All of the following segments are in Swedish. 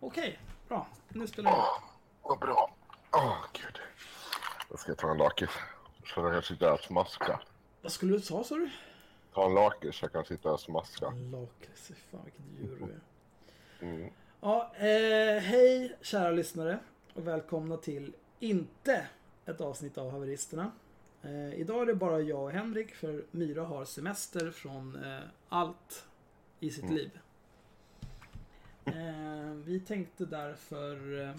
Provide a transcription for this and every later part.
Okej, bra. Nu spelar vi. Vad bra. Åh, gud. Jag ska ta en lakis. Så jag kan sitta och smaska. Vad skulle du sa, sa du? Ta en lakis så jag kan sitta och smaska. Lakrits, fy fan vilket djur du är. Ja, eh, hej kära lyssnare och välkomna till inte ett avsnitt av Haveristerna. Eh, idag är det bara jag och Henrik för Myra har semester från eh, allt i sitt liv. Eh, vi tänkte därför eh,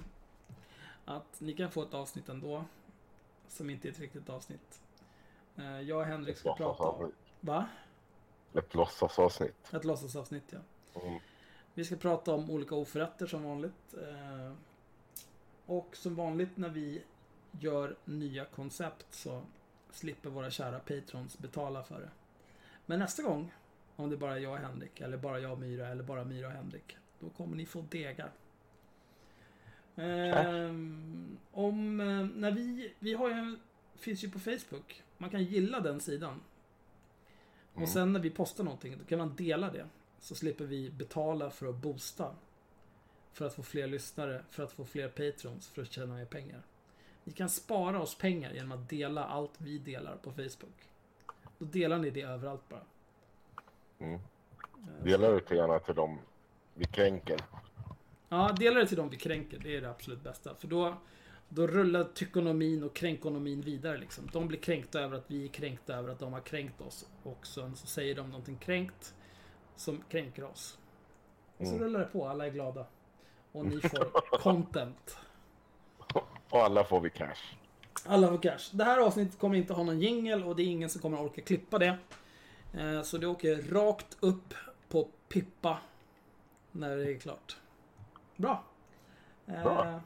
att ni kan få ett avsnitt ändå som inte är ett riktigt avsnitt. Eh, jag och Henrik ska prata om... Va? Ett låtsasavsnitt. Ett låtsasavsnitt ja. Mm. Vi ska prata om olika oförrätter som vanligt. Och som vanligt när vi gör nya koncept så slipper våra kära patrons betala för det. Men nästa gång, om det bara är jag och Henrik, eller bara jag och Myra, eller bara Myra och Henrik, då kommer ni få degar. Ehm, om, eh, när vi, vi har ju, finns ju på Facebook. Man kan gilla den sidan. Och sen när vi postar någonting, då kan man dela det. Så slipper vi betala för att boosta. För att få fler lyssnare, för att få fler patrons, för att tjäna mer pengar. Ni kan spara oss pengar genom att dela allt vi delar på Facebook. Då delar ni det överallt bara. Dela ut gärna till dem vi kränker. Ja, dela det till dem vi kränker. Det är det absolut bästa. För då, då rullar tykonomin och kränkonomin vidare. Liksom. De blir kränkta över att vi är kränkta över att de har kränkt oss. Och sen så säger de någonting kränkt som kränker oss. Och så rullar det på. Alla är glada. Och ni får content. Och alla får vi cash. Alla får cash. Det här avsnittet kommer inte ha någon jingel och det är ingen som kommer orka klippa det. Eh, Så det åker rakt upp på Pippa när det är klart. Bra. Eh, Bra.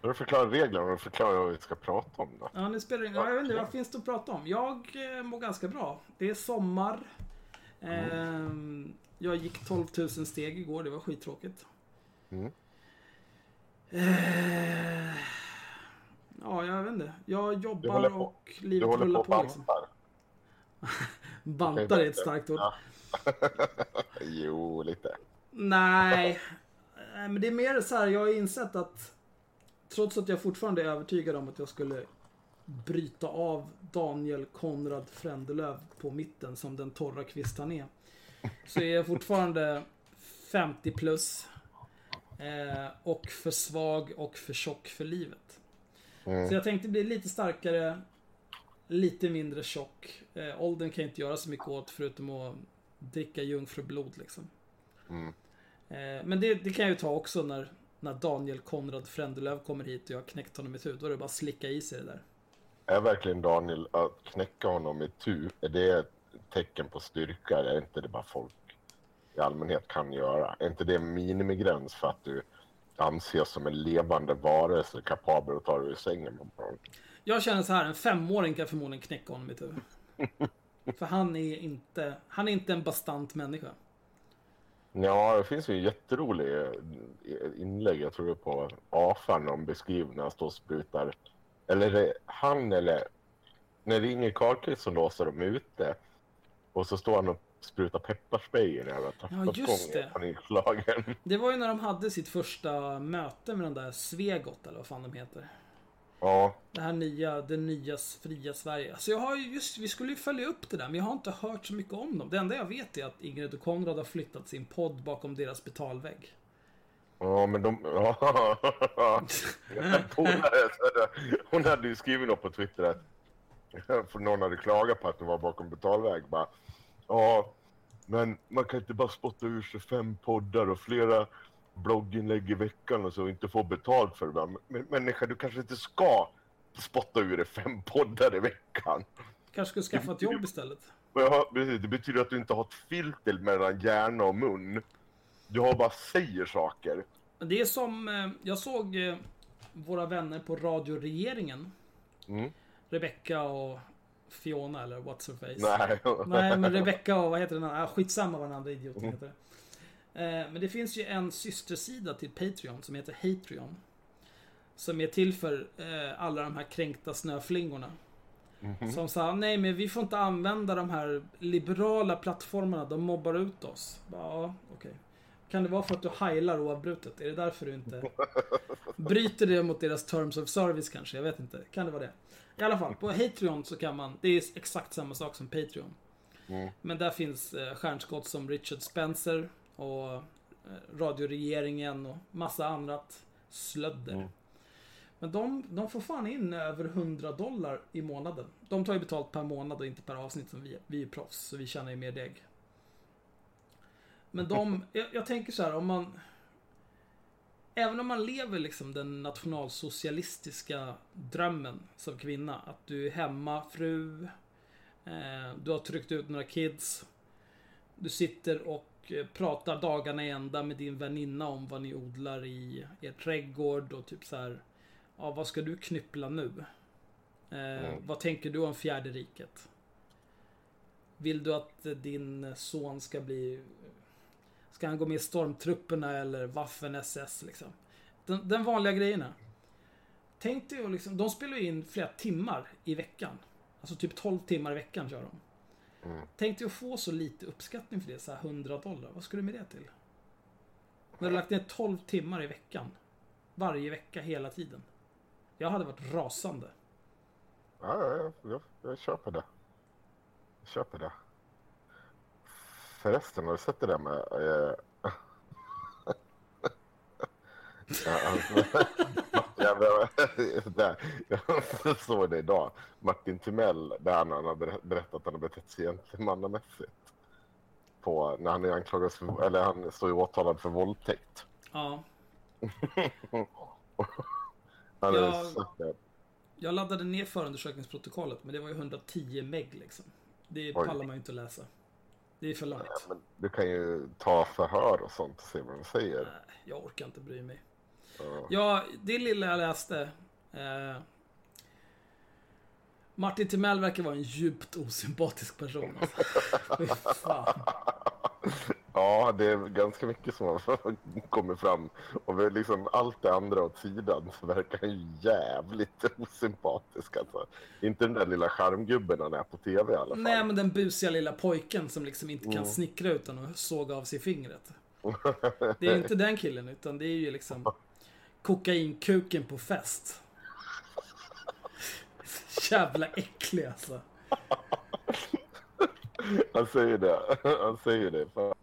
Då du förklarar reglerna och förklarar vad vi ska prata om då. Ja, nu spelar ingen... ja, Jag vet inte, vad finns det att prata om? Jag eh, mår ganska bra. Det är sommar. Ehm, jag gick 12 000 steg igår, det var skittråkigt. Mm. Eh, ja, jag vet inte. Jag Du jobbar håller på, och du livet håller rullar på på. och liksom. Bantar är ett starkt ord. Ja. jo, lite. Nej, men det är mer så här, jag har insett att trots att jag fortfarande är övertygad om att jag skulle bryta av Daniel Konrad Frändelöv på mitten som den torra kvist han är. Så är jag fortfarande 50 plus. Eh, och för svag och för tjock för livet. Så jag tänkte bli lite starkare, lite mindre tjock. Eh, åldern kan jag inte göra så mycket åt förutom att dricka jungfrublod liksom. Eh, Men det, det kan jag ju ta också när, när Daniel Konrad Frändelöv kommer hit och jag har knäckt honom i tu. Då är det bara att slicka i sig det där. Är verkligen Daniel att knäcka honom i tu, är det ett tecken på styrka eller är inte det bara folk i allmänhet kan göra? Är inte det en minimigräns för att du anses som en levande varelse kapabel att ta dig ur sängen på morgonen? Jag känner så här, en femåring kan förmodligen knäcka honom i tu. För han är inte, han är inte en bastant människa. Ja, det finns ju en jätterolig eh, inlägg, jag tror det är på AFA, när de beskriver när han står och sprutar. Eller han eller... När det är Inge Carlqvist som låser dem ute. Och så står han och sprutar pepparspray i den jävla Ja, just det. panikslagen. Det var ju när de hade sitt första möte med den där Svegot, eller vad fan de heter. Ja, Det här nya, det nya fria Sverige. Så jag har ju just, vi skulle ju följa upp det där, men jag har inte hört så mycket om dem. Det enda jag vet är att Ingrid och Konrad har flyttat sin podd bakom deras betalvägg. ja men de... Så hade- Hon hade ju skrivit något på Twitter att för någon hade klagat på att de var bakom betalväg. Bara, ja, men man kan inte bara spotta ur sig fem poddar och flera blogginlägg i veckan och så och inte få betalt för det. Men människa, du kanske inte ska spotta ur dig fem poddar i veckan. Kanske skulle skaffa ett jobb istället. Ja, precis. Det betyder att du inte har ett filter mellan hjärna och mun. Du har bara säger saker. Det är som, eh, jag såg eh, våra vänner på Radio Regeringen. Mm. Rebecca och Fiona, eller what's her face. Nej. Nej, men Rebecca och vad heter den andra? Ah, skitsamma vad den andra idioten heter. Eh, men det finns ju en systersida till Patreon som heter Hatreon. Som är till för eh, alla de här kränkta snöflingorna. Som sa, nej men vi får inte använda de här liberala plattformarna, de mobbar ut oss. Ja, okej. Kan det vara för att du heilar oavbrutet? Är det därför du inte... Bryter det mot deras terms of service kanske? Jag vet inte. Kan det vara det? I alla fall, på Hatreon så kan man... Det är exakt samma sak som Patreon. Men där finns eh, stjärnskott som Richard Spencer och eh, Radioregeringen och massa annat slödder. Men de, de får fan in över 100 dollar i månaden. De tar ju betalt per månad och inte per avsnitt som vi. Vi är proffs, så vi tjänar ju mer deg. Men de, jag, jag tänker så här om man... Även om man lever liksom den nationalsocialistiska drömmen som kvinna. Att du är hemmafru. Eh, du har tryckt ut några kids. Du sitter och pratar dagarna i ända med din väninna om vad ni odlar i er trädgård och typ så här. Ja, vad ska du knyppla nu? Eh, Vad tänker du om fjärde riket? Vill du att eh, din son ska bli... Ska han gå med i stormtrupperna eller Waffen-SS liksom? Den, den vanliga grejerna. Tänk dig att liksom, de spelar in flera timmar i veckan. Alltså typ 12 timmar i veckan kör de. Tänk dig att få så lite uppskattning för det, så här 100 dollar. Vad ska du med det till? När du lagt ner 12 timmar i veckan. Varje vecka, hela tiden. Jag hade varit rasande. Ja, ja, ja, jag, jag köper det. Jag köper det. Förresten, har du sett det där med... Eh... ja, alltså, jävla, där. Jag såg det idag. Martin Timell, där han har ber- berättat att han har betett sig gentlemannamässigt. På, när han är anklagad för, eller han står ju åtalad för våldtäkt. Ja. Han Ja. är Jag laddade ner förundersökningsprotokollet, men det var ju 110 meg liksom. Det Oj. pallar man ju inte att läsa. Det är för långt. men du kan ju ta förhör och sånt och se vad de säger. Nej, jag orkar inte bry mig. Ja, det lilla jag läste. Eh, Martin Timell verkar vara en djupt osympatisk person. Alltså. Fan. Ja, det är ganska mycket som har kommit fram. Och liksom allt det andra åt sidan så verkar han ju jävligt osympatisk. Alltså. Inte den där lilla charmgubben han är på tv i alla fall. Nej, men den busiga lilla pojken som liksom inte kan snickra utan att såga av sig fingret. Det är inte den killen, utan det är ju liksom kokainkuken på fest. Jävla äcklig alltså. Han säger det. Han säger det. För,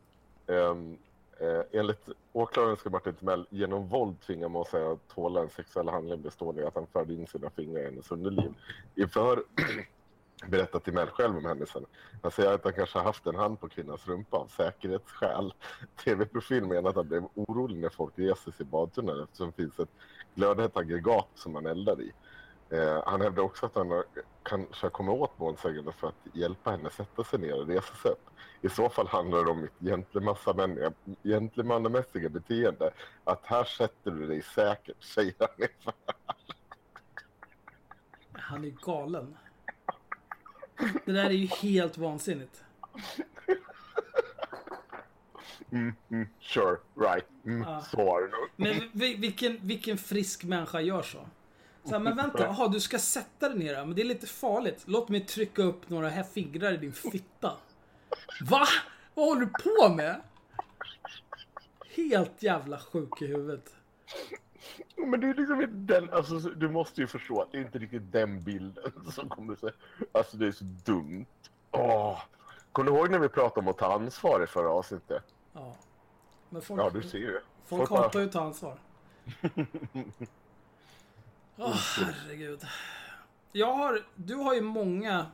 um, eh, enligt åklagaren ska Martin Timell genom våld tvinga Mosa att tåla en sexuell handling bestående i att han förde in sina fingrar i hennes underliv. I förhör berättar Mel själv om händelsen. Han säger att han kanske har haft en hand på kvinnans rumpa av säkerhetsskäl. TV-profil menar att han blev orolig när folk reser sig i badtunnan, eftersom det finns ett glödhett aggregat som han eldar i. Eh, han hävdar också att han har, kanske har kommit åt målsägande för att hjälpa henne sätta sig ner och resa sig upp. I så fall handlar det om mitt gentlemannamässiga beteende. Att här sätter du dig säkert, säger han. Han är galen. Det där är ju helt vansinnigt. Sure, right. Mm, Så var det nog. Men vi- vilken, vilken frisk människa gör så? Så här, men vänta, jaha, du ska sätta dig ner här, men det är lite farligt. Låt mig trycka upp några här fingrar i din fitta. Va? Vad håller du på med? Helt jävla sjuk i huvudet. Men det är liksom inte den, alltså du måste ju förstå att det är inte riktigt den bilden som kommer se. Alltså det är så dumt. Åh. Kommer du ihåg när vi pratade om att ta ansvar i förra avsnittet? Ja. Men folk, Ja, du ser ju. folk bara- hatar ju att ta ansvar. Åh, herregud. Jag har, du har ju många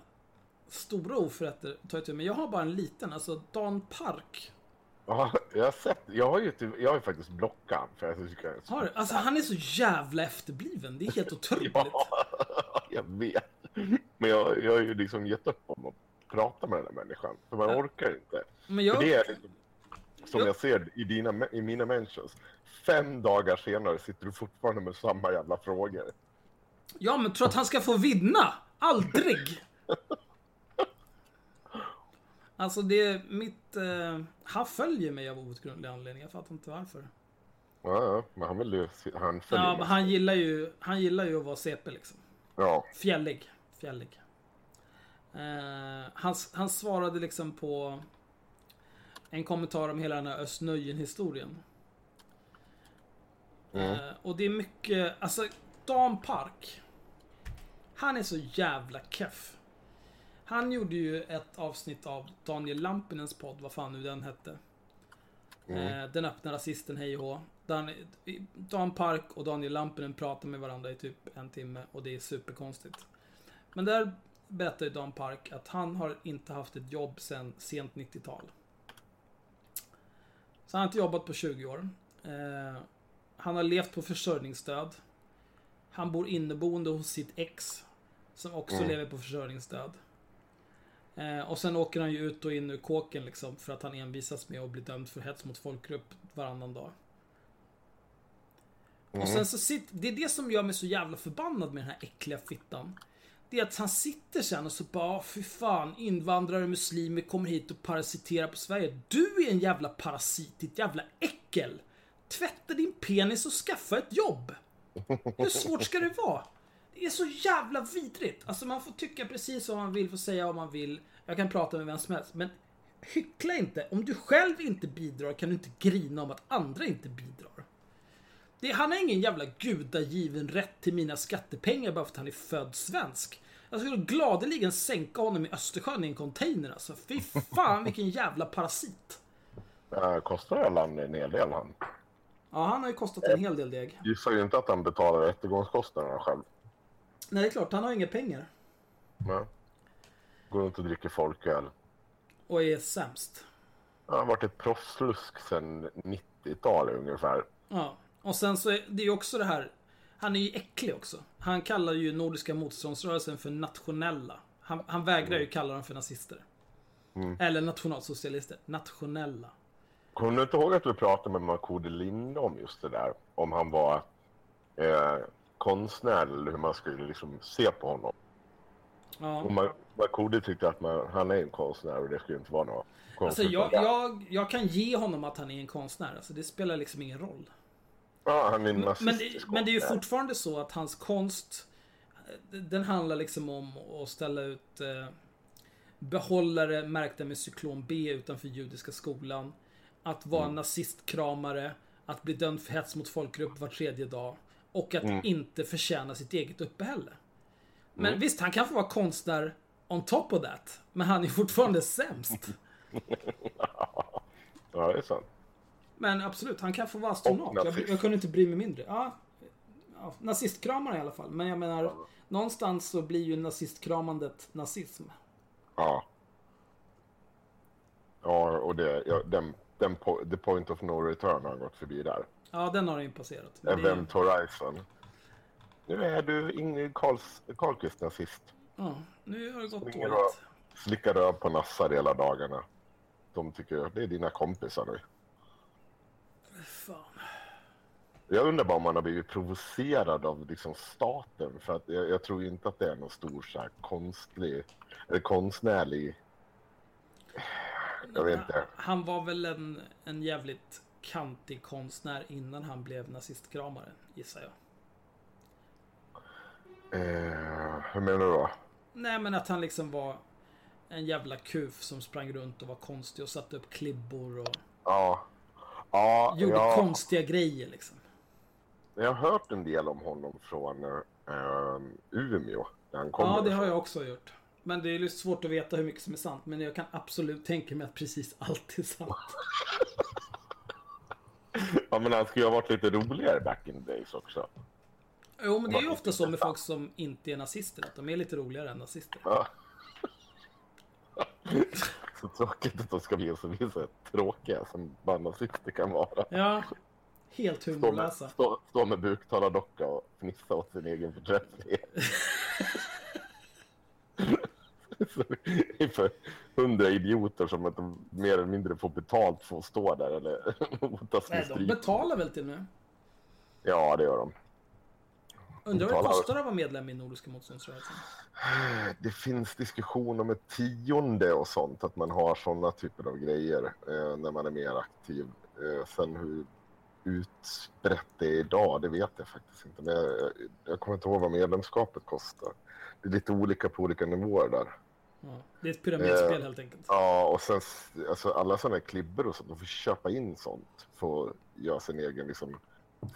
stora oförrätter att ta itu med. Jag har bara en liten, alltså Dan Park. Ja, jag har sett. Jag har ju, typ- jag har ju faktiskt blockat han, för jag tycker Har du? Alltså han är så jävla efterbliven. Det är helt otroligt. Ja, jag vet. Men jag, jag har ju liksom gett upp om att prata med den här människan. För man orkar inte. Men jag, För det är liksom, som Jag- jag ser i, dina, i mina mentions. Fem dagar senare sitter du fortfarande med samma jävla frågor. ja men tror att han ska få vinna? Aldrig! Alltså det mitt... Eh, han följer mig av outgrundlig anledning. Jag fattar inte varför. Ja, ja, men han vill ju... Han följer Ja, men han gillar ju, han gillar ju att vara CP liksom. Ja, Fjällig. Fjällig. Eh, han, han svarade liksom på en kommentar om hela den här Östnöjen-historien. Eh, och det är mycket, alltså Dan Park. Han är så jävla keff. Han gjorde ju ett avsnitt av Daniel Lampinens podd, vad fan nu den hette. Eh, den öppna rasisten hej och hå. Där Dan Park och Daniel Lampinen pratar med varandra i typ en timme och det är superkonstigt. Men där berättar ju Dan Park att han har inte haft ett jobb sedan sent 90-tal. Så han har inte jobbat på 20 år. Eh, han har levt på försörjningsstöd. Han bor inneboende hos sitt ex. Som också lever på försörjningsstöd. Eh, och sen åker han ju ut och in ur kåken liksom för att han envisas med att bli dömd för hets mot folkgrupp varannan dag. Och sen så sitter, det är det som gör mig så jävla förbannad med den här äckliga fittan. Det är att han sitter sen och så bara, "Ah, fy fan, invandrare och muslimer kommer hit och parasiterar på Sverige. Du är en jävla parasit, ditt jävla äckel. Tvätta din penis och skaffa ett jobb. Hur svårt ska det vara? Det är så jävla vidrigt. Alltså man får tycka precis vad man vill, får säga vad man vill. Jag kan prata med vem som helst, men hyckla inte. Om du själv inte bidrar kan du inte grina om att andra inte bidrar. Det, han har ingen jävla gudagiven rätt till mina skattepengar bara för att han är född svensk. Jag skulle gladeligen sänka honom i Östersjön i en container alltså. Fy fan vilken jävla parasit. äh, kostar det landet en hel del han. Ja, han har ju kostat en hel del deg. Gissar ju inte att han betalar rättegångskostnaderna själv. Nej, det är klart, han har inga pengar. Nej. Går runt och dricker folköl. Och är sämst. Han har varit ett proffslusk sedan 90-talet ungefär. Ja, och sen så är det ju också det här. Han är ju äcklig också. Han kallar ju Nordiska motståndsrörelsen för nationella. Han, han vägrar ju kalla dem för nazister. Eller nationalsocialister. Nationella. Kommer du inte ihåg att du pratade med Markoolio Linde om just det där? Om han var eh, konstnär eller hur man skulle liksom se på honom. Ja. Och Markoolio tyckte att man, han är en konstnär och det skulle inte vara något Alltså konstigt jag, med det. jag, jag kan ge honom att han är en konstnär. Alltså det spelar liksom ingen roll. Ja, han är en Men, men, det, men det är ju fortfarande så att hans konst eh, Den handlar liksom om att ställa ut eh, Behållare märkta med cyklon B utanför judiska skolan Att vara Mm. nazistkramare Att bli dömd för hets mot folkgrupp var tredje dag Och att Mm. inte förtjäna sitt eget uppehälle Men visst, han kan få vara konstnär on top of that Men han är fortfarande sämst Ja, det är sant. Men absolut, han kan få vara astronaut. Jag, jag kunde inte bry mig mindre. Ja, ja, nazistkramare i alla fall. Men jag menar, någonstans så blir ju nazistkramandet nazism. Ja. Ja, och det, ja, den, den the point of no return har gått förbi där. Ja, den har passerat. Men det, Event Horizon. Nu är du Ingrid Karls, Karlqvist nazist. ja, nu har det gått Springer dåligt. slickar röv på nassar hela dagarna. De tycker det är dina kompisar nu. Fan. Jag undrar bara om man har blivit provocerad av liksom staten. För att jag, jag tror inte att det är någon stor så här, konstlig, eller konstnärlig... Jag vet inte. Han var väl en, en jävligt kantig konstnär innan han blev nazistkramare, gissar jag. Eh, hur menar du då? Nej men att han liksom var en jävla kuf som sprang runt och var konstig och satte upp klibbor och Ja. Ja, gjorde ja. konstiga grejer liksom. Jag har hört en del om honom från eh, Umeå. Där han kommer Ja, det har jag också gjort. Men det är lite svårt att veta hur mycket som är sant. Men jag kan absolut tänka mig att precis allt är sant. Ja, men han skulle ju ha varit lite roligare back in the days också. Jo, men det är ju ofta så med folk som inte är nazister. Att de är lite roligare än nazister. Ja. så tråkigt att de ska bli så, så tråkiga som bara nazister kan vara. Ja, helt Stå med, humorlösa. stå, stå med buktalardocka och fnissa åt sin egen förträfflighet. Så Inför hundra idioter som att de mer eller mindre får betalt för att stå där eller hotas Nej, de betalar väl till nu? Ja, det gör de. Undrar vad det kostar att vara medlem i Nordiska motståndsrörelsen? Det finns diskussion om ett tionde och sånt, att man har sådana typer av grejer eh, när man är mer aktiv. Eh, sen hur utbrett det är idag, det vet jag faktiskt inte. Men jag, jag kommer inte ihåg vad medlemskapet kostar. Det är lite olika på olika nivåer där. Ja, det är ett pyramidspel Eh, helt enkelt. Ja, och sen alltså, alla sådana här klibbor och sånt, de får köpa in sånt för att göra sin egen, liksom,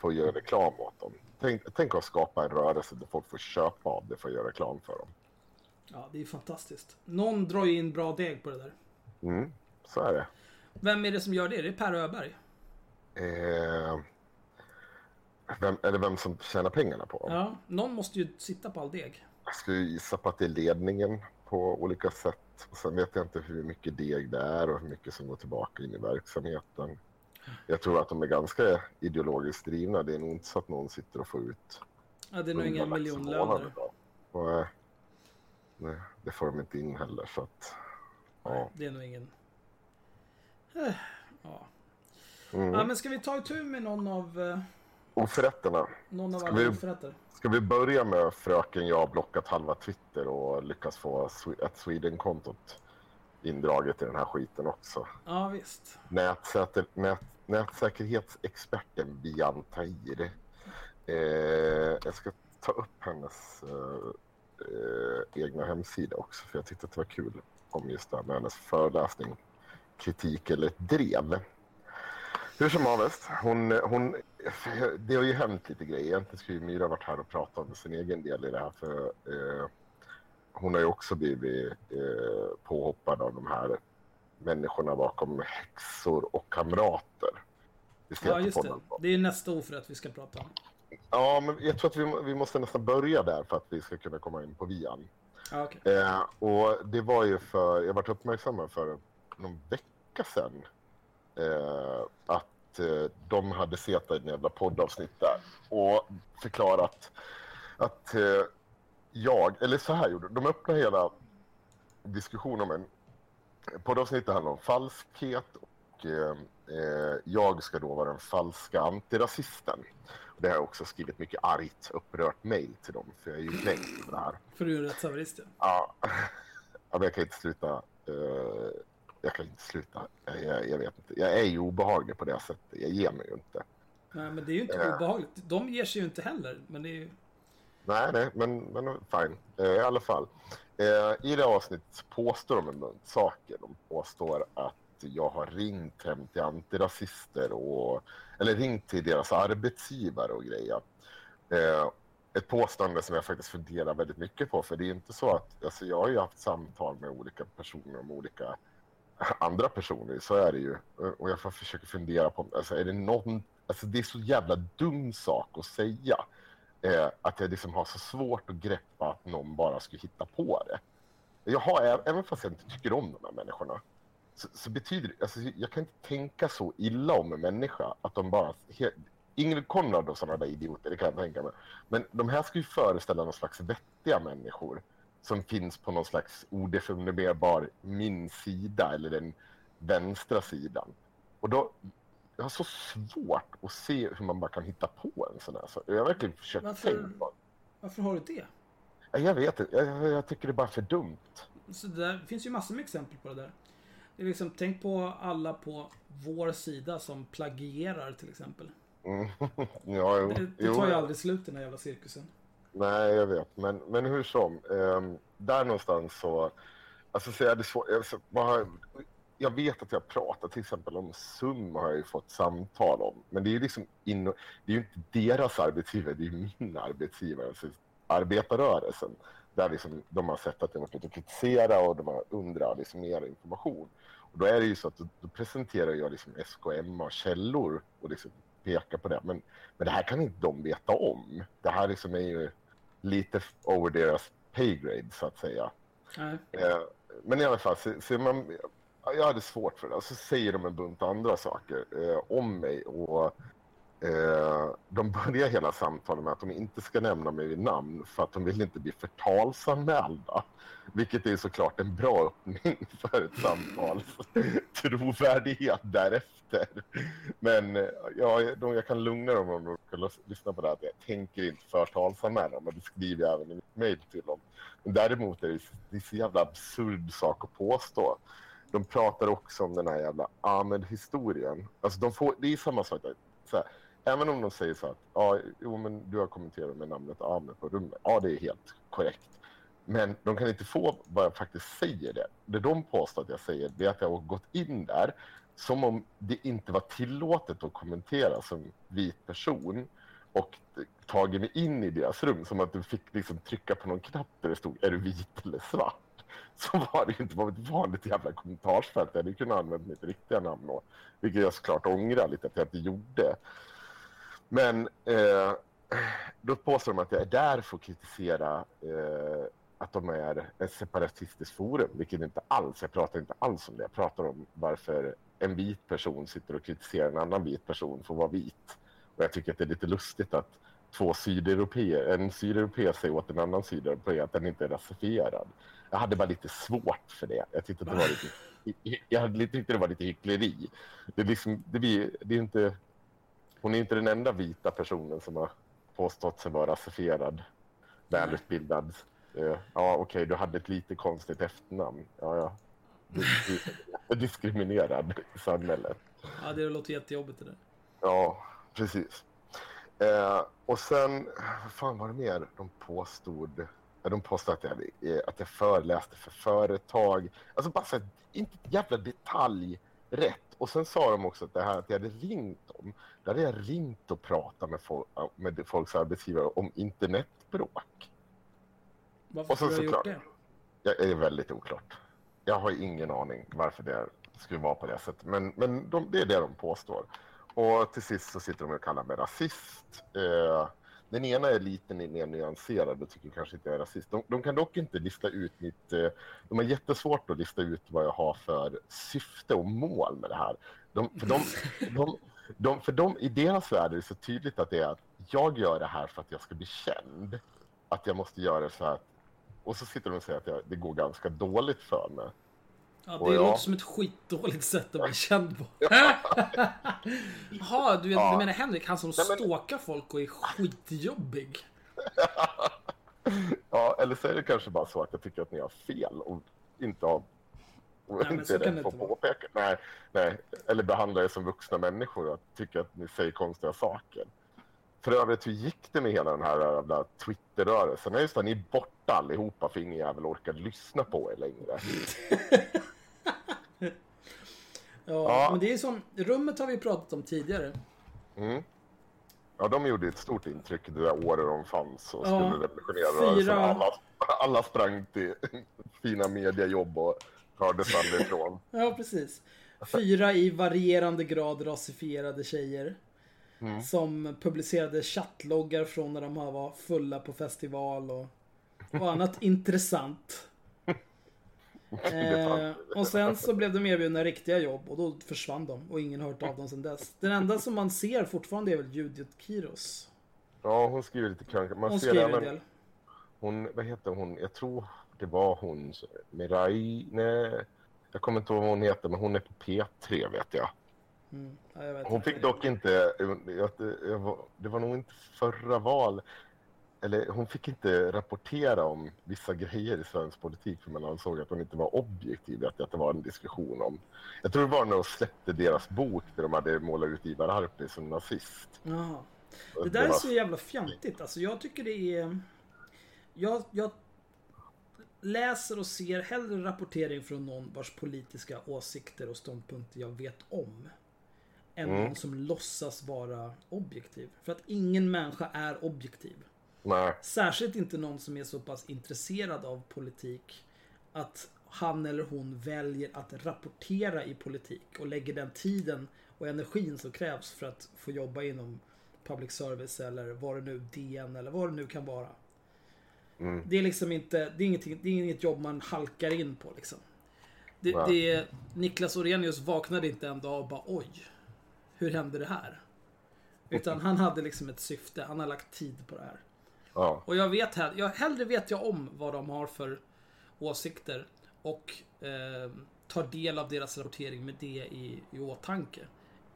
för att göra reklam åt dem. Tänk, tänk att skapa en rörelse där folk får köpa av det för att göra reklam för dem. Ja, det är fantastiskt. Någon drar ju in bra deg på det där. Mm, så är det. Vem är det som gör det? Det är Per Öberg. Eh, vem, är det vem som tjänar pengarna på dem? Ja, någon måste ju sitta på all deg. Jag skulle gissa på att det är ledningen på olika sätt. Och sen vet jag inte hur mycket deg det är och hur mycket som går tillbaka in i verksamheten. Jag tror att de är ganska ideologiskt drivna. Det är nog inte så att någon sitter och får ut Ja, det är nog inga 100 lax i miljonlöner. Och, eh, nej, det får de inte in heller. Så att, ja. Det är nog ingen... Eh, Ja. Mm. ja, men ska vi ta itu med någon av, eh, Oförrätterna. någon av Ska alla vi- oförrätter? Ska vi börja med fröken jag har blockat halva Twitter och lyckas få ett Sweden-kontot indraget i den här skiten också. Ja, visst. Nätsäter, nät, nätsäkerhetsexperten Bian Tahir. Eh, jag ska ta upp hennes eh, eh, egna hemsida också för jag tyckte att det var kul om just det här med hennes föreläsning kritik eller drev. Hur som helst, hon, hon, det har ju hänt lite grejer. Egentligen skulle Myra varit här och pratat om sin egen del i det här. För, eh, hon har ju också blivit eh, påhoppad av de här människorna bakom häxor och kamrater. Ja, just det. Det är nästa oförrätt vi ska prata om. Ja, men jag tror att vi, vi måste nästan börja där för att vi ska kunna komma in på Vian. Okej. Eh, och det var ju för, jag varit uppmärksamma för någon vecka sedan eh, att eh, de hade sett ett jävla poddavsnitt där och förklarat att eh, jag, eller så här gjorde de, de öppnade hela diskussionen om en poddavsnittet handlar om falskhet och eh, eh, jag ska då vara den falska antirasisten. Det har jag också skrivit mycket argt, upprört mejl till dem för jag är ju kränkt för det här. För du är en rättshaverist, ja. Ja, men jag kan inte sluta. eh, jag kan inte sluta. Jag, jag, vet inte. Jag är ju obehaglig på det sättet. Jag ger mig ju inte. Nej, men det är ju inte Ja. obehagligt. De ger sig ju inte heller. Men det är ju... Nej, nej, men, men fine. Eh, I alla fall. Eh, I det avsnittet påstår de en saker. De påstår att jag har ringt hem till antirasister och eller ringt till deras arbetsgivare och grejer. Eh, ett påstående som jag faktiskt funderar väldigt mycket på. För det är inte så att, alltså jag har ju haft samtal med olika personer om olika andra personer, så är det ju. Eh, och jag får försöka fundera på, alltså är det någon, alltså det är så jävla dum sak att säga. Eh, att jag liksom har så svårt att greppa att någon bara skulle hitta på det. Jag har, även fast jag inte tycker om de här människorna, så, så betyder det, alltså jag kan inte tänka så illa om en människa att de bara, he, Ingrid Konrad och sådana där idioter, det kan jag tänka mig. Men de här ska ju föreställa någon slags vettiga människor som finns på någon slags odefinierbar min sida eller den vänstra sidan. Och då, jag har så svårt att se hur man bara kan hitta på en sån här sak. Jag har verkligen försökt Varför? tänka på Varför har du det? Jag vet inte, jag, jag tycker det är bara för dumt. Så det där finns ju massor med exempel på det där. Det är liksom, tänk på alla på vår sida som plagierar till exempel. Mm. ja, jo, Det, det tar ju aldrig slut den här jävla cirkusen. Nej, jag vet. Men, men hur som. Eh, där någonstans så... Alltså, så är det svårt. Alltså, man har, jag vet att jag pratar till exempel om SUM har jag ju fått samtal om. Men det är ju liksom in, det är ju inte deras arbetsgivare, det är ju min arbetsgivare. Alltså arbetarrörelsen. Där liksom, de har sett att jag har varit och kritisera och de har undrat liksom mer information. Och då är det ju så att då, då presenterar jag liksom SKM och källor och liksom pekar på det. Men, men det här kan inte de veta om. Det här liksom är ju lite over deras pay grade så att säga. Eh, men i alla fall, så, så man, jag hade svårt för det. Och så säger de en bunt andra saker eh, om mig. Och eh, De börjar hela samtalet med att de inte ska nämna mig vid namn för att de vill inte bli förtalsanmälda. Vilket är såklart en bra öppning för ett samtal. Trovärdighet därefter. Men eh, ja, de, jag kan lugna dem om de ska lyssna på det här. att Jag tänker inte förtalsanmäla dem och det skriver jag även i mitt mejl till dem. Men däremot är det, det är så jävla absurd sak att påstå. De pratar också om den här jävla Ahmed-historien. Alltså de får, det är samma sak. Där. Så här, även om de säger så att ja, jo, men du har kommenterat med namnet Ahmed på rummet. Ja, det är helt korrekt. Men de kan inte få vad jag faktiskt säger det. Det de påstår att jag säger det är att jag har gått in där som om det inte var tillåtet att kommentera som vit person och tagit mig in i deras rum som att du fick liksom trycka på någon knapp där det stod är du vit eller svart. Så var det ju inte. Det ett vanligt jävla kommentarsfält. Jag hade kunnat använda mitt riktiga namn då. Vilket jag såklart ångrar lite att jag inte gjorde. Men eh, då påstår de att jag är där för att kritisera eh, att de är ett separatistiskt forum, vilket inte alls, jag pratar inte alls om det. Jag pratar om varför en vit person sitter och kritiserar en annan vit person för att vara vit. Och jag tycker att det är lite lustigt att två sydeuropeer, en sydeuropé säger åt en annan sydeuropé att den inte är rasifierad. Jag hade bara lite svårt för det. Jag tyckte att det var lite, jag hade lite, tyckte det var lite hyckleri. Det är liksom, det blir, det är inte, hon är inte den enda vita personen som har påstått sig vara rasifierad, välutbildad. Eh, Ja, okej, du hade ett lite konstigt efternamn. Ja, ja. Du, du är diskriminerad i samhället. Ja, det låter jättejobbigt det där. Ja, precis. Eh, och sen, vad fan var det mer de påstod? De påstod att jag, eh, att jag föreläste för företag. Alltså bara så här, inte ett jävla detalj rätt. Och sen sa de också att det här att jag hade ringt dem. Där hade jag ringt och pratat med, folk, med folks arbetsgivare om internetbråk. Varför Och så har du gjort det? Det är väldigt oklart. Jag har ingen aning varför det skulle vara på det sättet. Men, men de, det är det de påstår. Och till sist så sitter de och kallar mig rasist. Eh, den ena är lite mer nyanserad och tycker kanske inte jag är rasist. De, de kan dock inte lista ut mitt... Eh, de har jättesvårt att lista ut vad jag har för syfte och mål med det här. De, för de, de, de, för de, I deras värld är det så tydligt att det är att jag gör det här för att jag ska bli känd. Att jag måste göra det så här. Och så sitter de och säger att jag, det går ganska dåligt för mig. Ja, det Och jag- låter som ett skitdåligt sätt att bli känd på. Jaha, du, Ja. du menar Henrik, han som Nej, men- stalkar folk och är skitjobbig? Ja, eller så är det kanske bara så att jag tycker att ni har fel och inte har... Men inte är rätt på att påpeka. Nej, nej. Eller behandlar er som vuxna människor och tycker att ni säger konstiga saker. För övrigt, hur gick det med hela den här jävla Twitter-rörelsen? Nej, just det, ni är borta allihopa för ingen jävel orkar lyssna på er längre. Ja, Ja. men det är som, rummet har vi pratat om tidigare. Ja, de gjorde ett stort intryck det där året de fanns och skulle Ja, revolutionera fyra-. Alla, alla sprang till fina mediajobb och hördes aldrig ifrån. Ja, precis. Fyra i varierande grad rasifierade tjejer. Mm. Som publicerade chattloggar från när de var fulla på festival och, och annat intressant. Eh, och sen så blev de erbjudna riktiga jobb och då försvann de och ingen har hört av dem sedan dess. Den enda som man ser fortfarande är väl Judith Kiros. Ja, hon skriver lite. Man Hon ser skriver en del. hon, vad heter hon? Jag tror det var hon, Mirai, nej, jag kommer inte ihåg vad hon heter, men hon är på P3 vet jag. Ja, jag vet Hon fick dock inte, jag- det var nog inte förra val, eller hon fick inte rapportera om vissa grejer i svensk politik för man ansåg att hon inte var objektiv, att att det var en diskussion om. Jag tror det var när de släppte deras bok där de hade målat ut Ivar Arpi som nazist. Jaha. Det Det där är var- så jävla fjantigt. Alltså jag tycker det är... Jag, jag läser och ser hellre rapportering från någon vars politiska åsikter och ståndpunkter jag vet om. Än Mm. någon som låtsas vara objektiv. För att ingen människa är objektiv. Nej, Särskilt inte någon som är så pass intresserad av politik att han eller hon väljer att rapportera i politik och lägger den tiden och energin som krävs för att få jobba inom public service eller vad det nu, DN eller vad det nu kan vara. Det är liksom inte, det är, ingenting, det är inget jobb man halkar in på liksom. Det, Nej. det, Niklas Orenius vaknade inte en dag och bara oj, hur hände det här? Utan han hade liksom ett syfte, han har lagt tid på det här. Ja. Och jag vet här, jag, hellre vet jag om vad de har för åsikter och eh, tar del av deras rapportering med det i, i åtanke.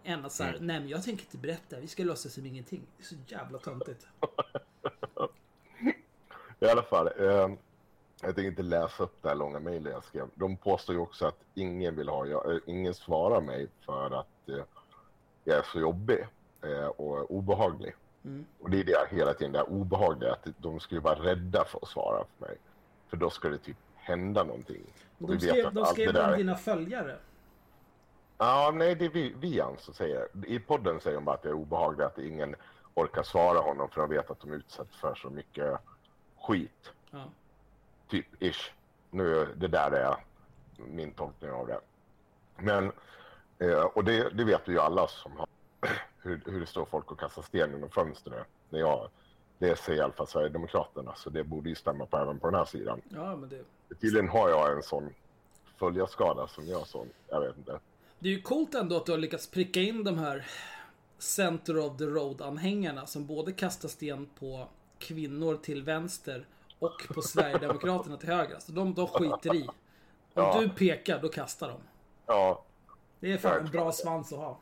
Än att såhär, nej men jag tänker inte berätta, vi ska låtsas som ingenting. Det är så jävla töntigt. I alla fall, eh, jag tänker inte läsa upp det här långa mejlet jag skrev. De påstår ju också att ingen vill ha, jag, eh, ingen svarar mig för att eh, jag är så jobbig eh, och obehaglig. Och det är det hela tiden, det här obehagliga, att de skulle vara rädda för att svara för mig. För då ska det typ hända någonting. Och De skrev, de skrev det där- om dina följare. Ja, nej, det är vi, Vian som säger I podden säger de bara att det är obehagligt att ingen orkar svara honom för de vet att de utsätts för så mycket skit. Ja. Typ, ish. Nu, det där är min tolkning av det. Men, eh, och det, det vet ju alla som har, hur, hur det står folk och kastar sten genom fönstret. När jag, det säger i alla fall Sverigedemokraterna, så det borde ju stämma på även på den här sidan. ja, men det... Tydligen har jag en sån följarskada som gör sån, jag vet inte. Det är ju coolt ändå att du har lyckats pricka in de här Center of the Road-anhängarna som både kastar sten på kvinnor till vänster och på Sverigedemokraterna till höger. Alltså de, de skiter i. Om Ja. du pekar, då kastar de. Ja, Det är fan en bra svans att ha.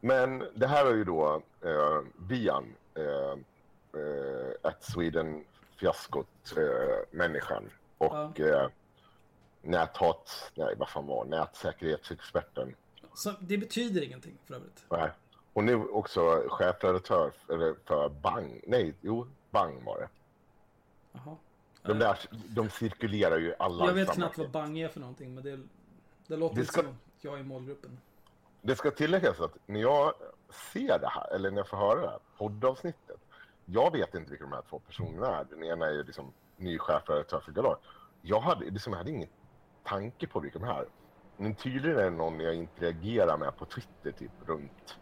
Men det här är ju då eh, Vian, eh, eh, at Sweden fiaskot eh, människan och eh, näthat, nej vad fan var nätsäkerhetsexperten. Så det betyder ingenting för övrigt. Nej. Och nu också chefredaktör för, för Bang, nej jo Bang var det. Jaha. De där, de cirkulerar ju alla Jag vet knappt vad bang är för någonting, men det, det låter Det ska- som jag är i målgruppen. Det ska tilläggas att när jag ser det här, eller när jag får höra det här poddavsnittet. Jag vet inte vilka de här två personerna är. Den ena är liksom ny chefredaktör för Galar. Jag hade, liksom, jag hade ingen tanke på vilka de här Men tydligen är det någon jag interagerar med på Twitter typ runt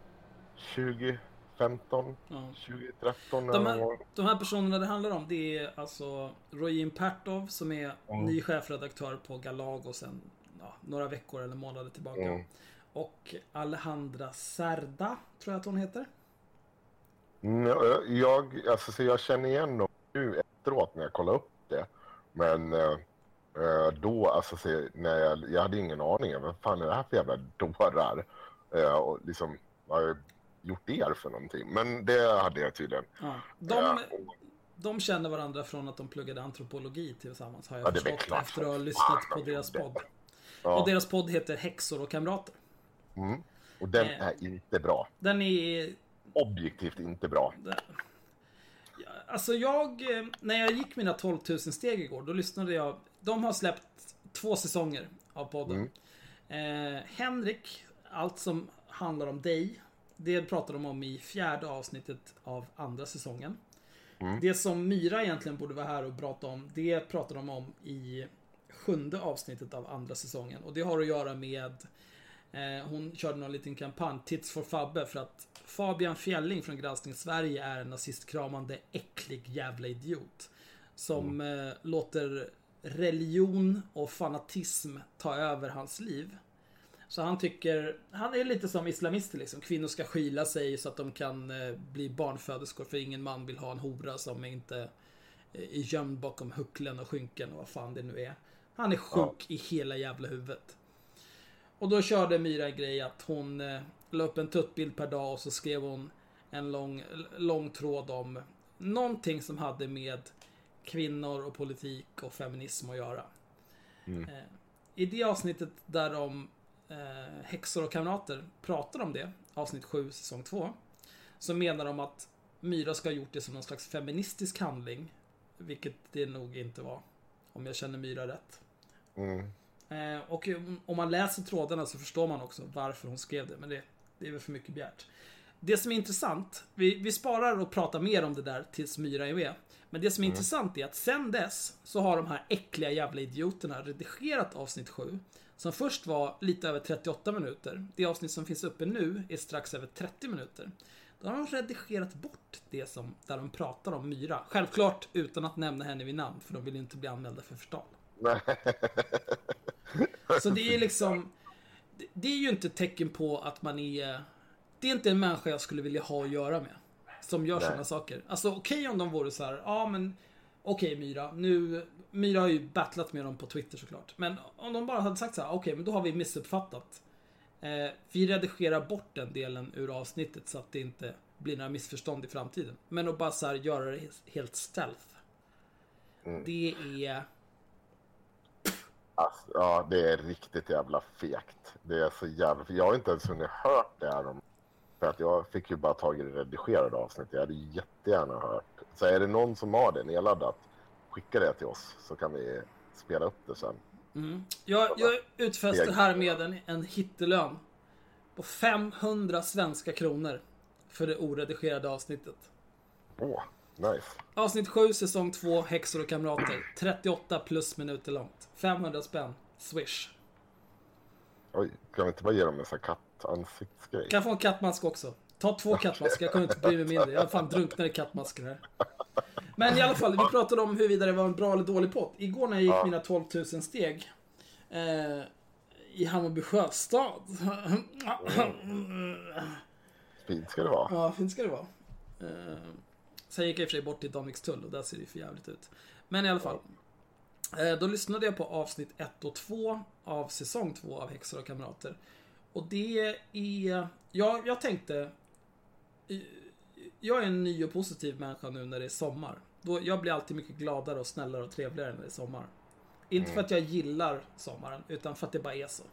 2015, Ja. 2013 De här, de här personerna det handlar om det är alltså Rojin Pertov som är ny chefredaktör på Galago sen ja, några veckor eller månader tillbaka. Mm. Och Alejandra Serda, tror jag att hon heter. Mm, Jag, alltså, så jag känner igen dem nu efteråt när jag kollar upp det. Men eh, eh, då, alltså, så, när jag, jag hade ingen aning. Vad fan är det här för jävla dårar? Eh, och liksom, vad har jag gjort er för någonting? Men det hade jag tydligen. Ja. De, Ja, de känner varandra från att de pluggade antropologi tillsammans har jag Ja, förstått klart efter att ha lyssnat på de deras podd. Ja. Och deras podd heter Häxor och kamrater. Och den Eh. är inte bra. Den är Objektivt inte bra. Alltså jag, eh, när jag gick mina 12 000 steg igår, då lyssnade jag. De har släppt två säsonger av podden. Eh, Henrik, allt som handlar om dig, det pratar de om i fjärde avsnittet av andra säsongen. Det som Myra egentligen borde vara här och prata om, det pratar de om i sjunde avsnittet av andra säsongen. Och det har att göra med hon körde någon liten kampanj, Tits for Fabbe, för att Fabian Fjälling från Granskning Sverige är en nazistkramande, äcklig jävla idiot. Som eh, låter religion och fanatism ta över hans liv. Så han tycker, han är lite som islamister liksom. Kvinnor ska skyla sig så att de kan eh, bli barnföderskor för ingen man vill ha en hora som inte eh, är gömd bakom hucklen och skynken och vad fan det nu är. Han är sjuk i hela jävla huvudet. Och då körde Myra en grej att hon, eh, la upp en tuttbild per dag och så skrev hon en lång, lång tråd om någonting som hade med kvinnor och politik och feminism att göra. Eh, I det avsnittet där de eh, häxor och kamrater pratar om det, avsnitt 7, säsong 2, så menar de att Myra ska ha gjort det som någon slags feministisk handling, vilket det nog inte var, om jag känner Myra rätt. Mm. Eh, och om- man läser trådarna så förstår man också varför hon skrev det, men det, det är väl för mycket begärt. Det som är intressant, vi, vi sparar och pratar mer om det där tills Myra är med. Men det som är intressant är att sen dess så har de här äckliga jävla idioterna redigerat avsnitt 7. Som först var lite över 38 minuter. Det avsnitt som finns uppe nu är strax över 30 minuter. Då har de redigerat bort det som, där de pratar om Myra. Självklart utan att nämna henne vid namn, för de vill ju inte bli anmälda för förtal. Nej. Så det är liksom... det- är ju inte ett tecken på att man är... Det är inte en människa jag skulle vilja ha att göra med. Som gör sådana saker. Alltså okej om de vore så här, ja men... Okej Myra, nu... Myra har ju battlat med dem på Twitter såklart. Men om de bara hade sagt så här, okej men då har vi missuppfattat. Eh, vi redigerar bort den delen ur avsnittet så att det inte blir några missförstånd i framtiden. Men att bara så här göra det helt stealth. Det är... Alltså, ja, det är riktigt jävla fegt. Det är så jävla... för Jag har inte ens hunnit hört det här. Om... För att jag fick ju bara tag i det redigerade avsnittet. Jag hade jättegärna hört. Så är det någon som har det nedladdat, skicka det till oss så kan vi spela upp det sen. Jag, jag utfäster här med en, en hittelön på 500 svenska kronor för det oredigerade avsnittet. Åh, nice. Avsnitt 7, säsong 2, Häxor och kamrater. 38 plus minuter långt. 500 spänn. Swish. Oj, kan vi inte bara ge dem en sån här kattansiktsgrej? Kan jag få en kattmask också? Ta två kattmasker, jag kunde inte bry mig mindre. Jag fan drunknar i kattmasker här. Men i alla fall, vi pratade om huruvida det var en bra eller dålig podd. Igår när jag gick mina 12 000 steg eh, i Hammarby sjöstad. Fint ska det vara. Ja, fint ska det vara. Eh, sen gick jag i och för sig bort till Danvikstull och där ser det för jävligt ut. Men i alla fall. Eh, då lyssnade jag på avsnitt 1 och 2 av säsong 2 av Häxor och kamrater. Och det är... Jag, jag tänkte... Jag är en ny och positiv människa nu när det är sommar. Då, jag blir alltid mycket gladare och snällare och trevligare när det är sommar. Inte för att jag gillar sommaren, utan för att det bara är så.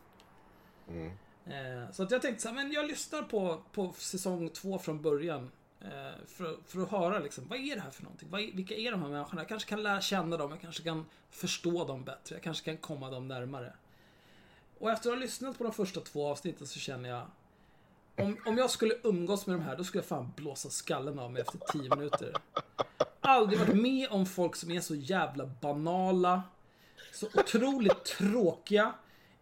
Eh, så att jag tänkte så här, men jag lyssnar på, på säsong två från början. Eh, för, för att höra liksom, vad är det här för någonting? Vad är, vilka är de här människorna? Jag kanske kan lära känna dem, jag kanske kan förstå dem bättre, jag kanske kan komma dem närmare. Och efter att ha lyssnat på de första två avsnitten så känner jag om, om jag skulle umgås med de här, då skulle jag fan blåsa skallen av mig efter tio minuter. Aldrig varit med om folk som är så jävla banala, så otroligt tråkiga.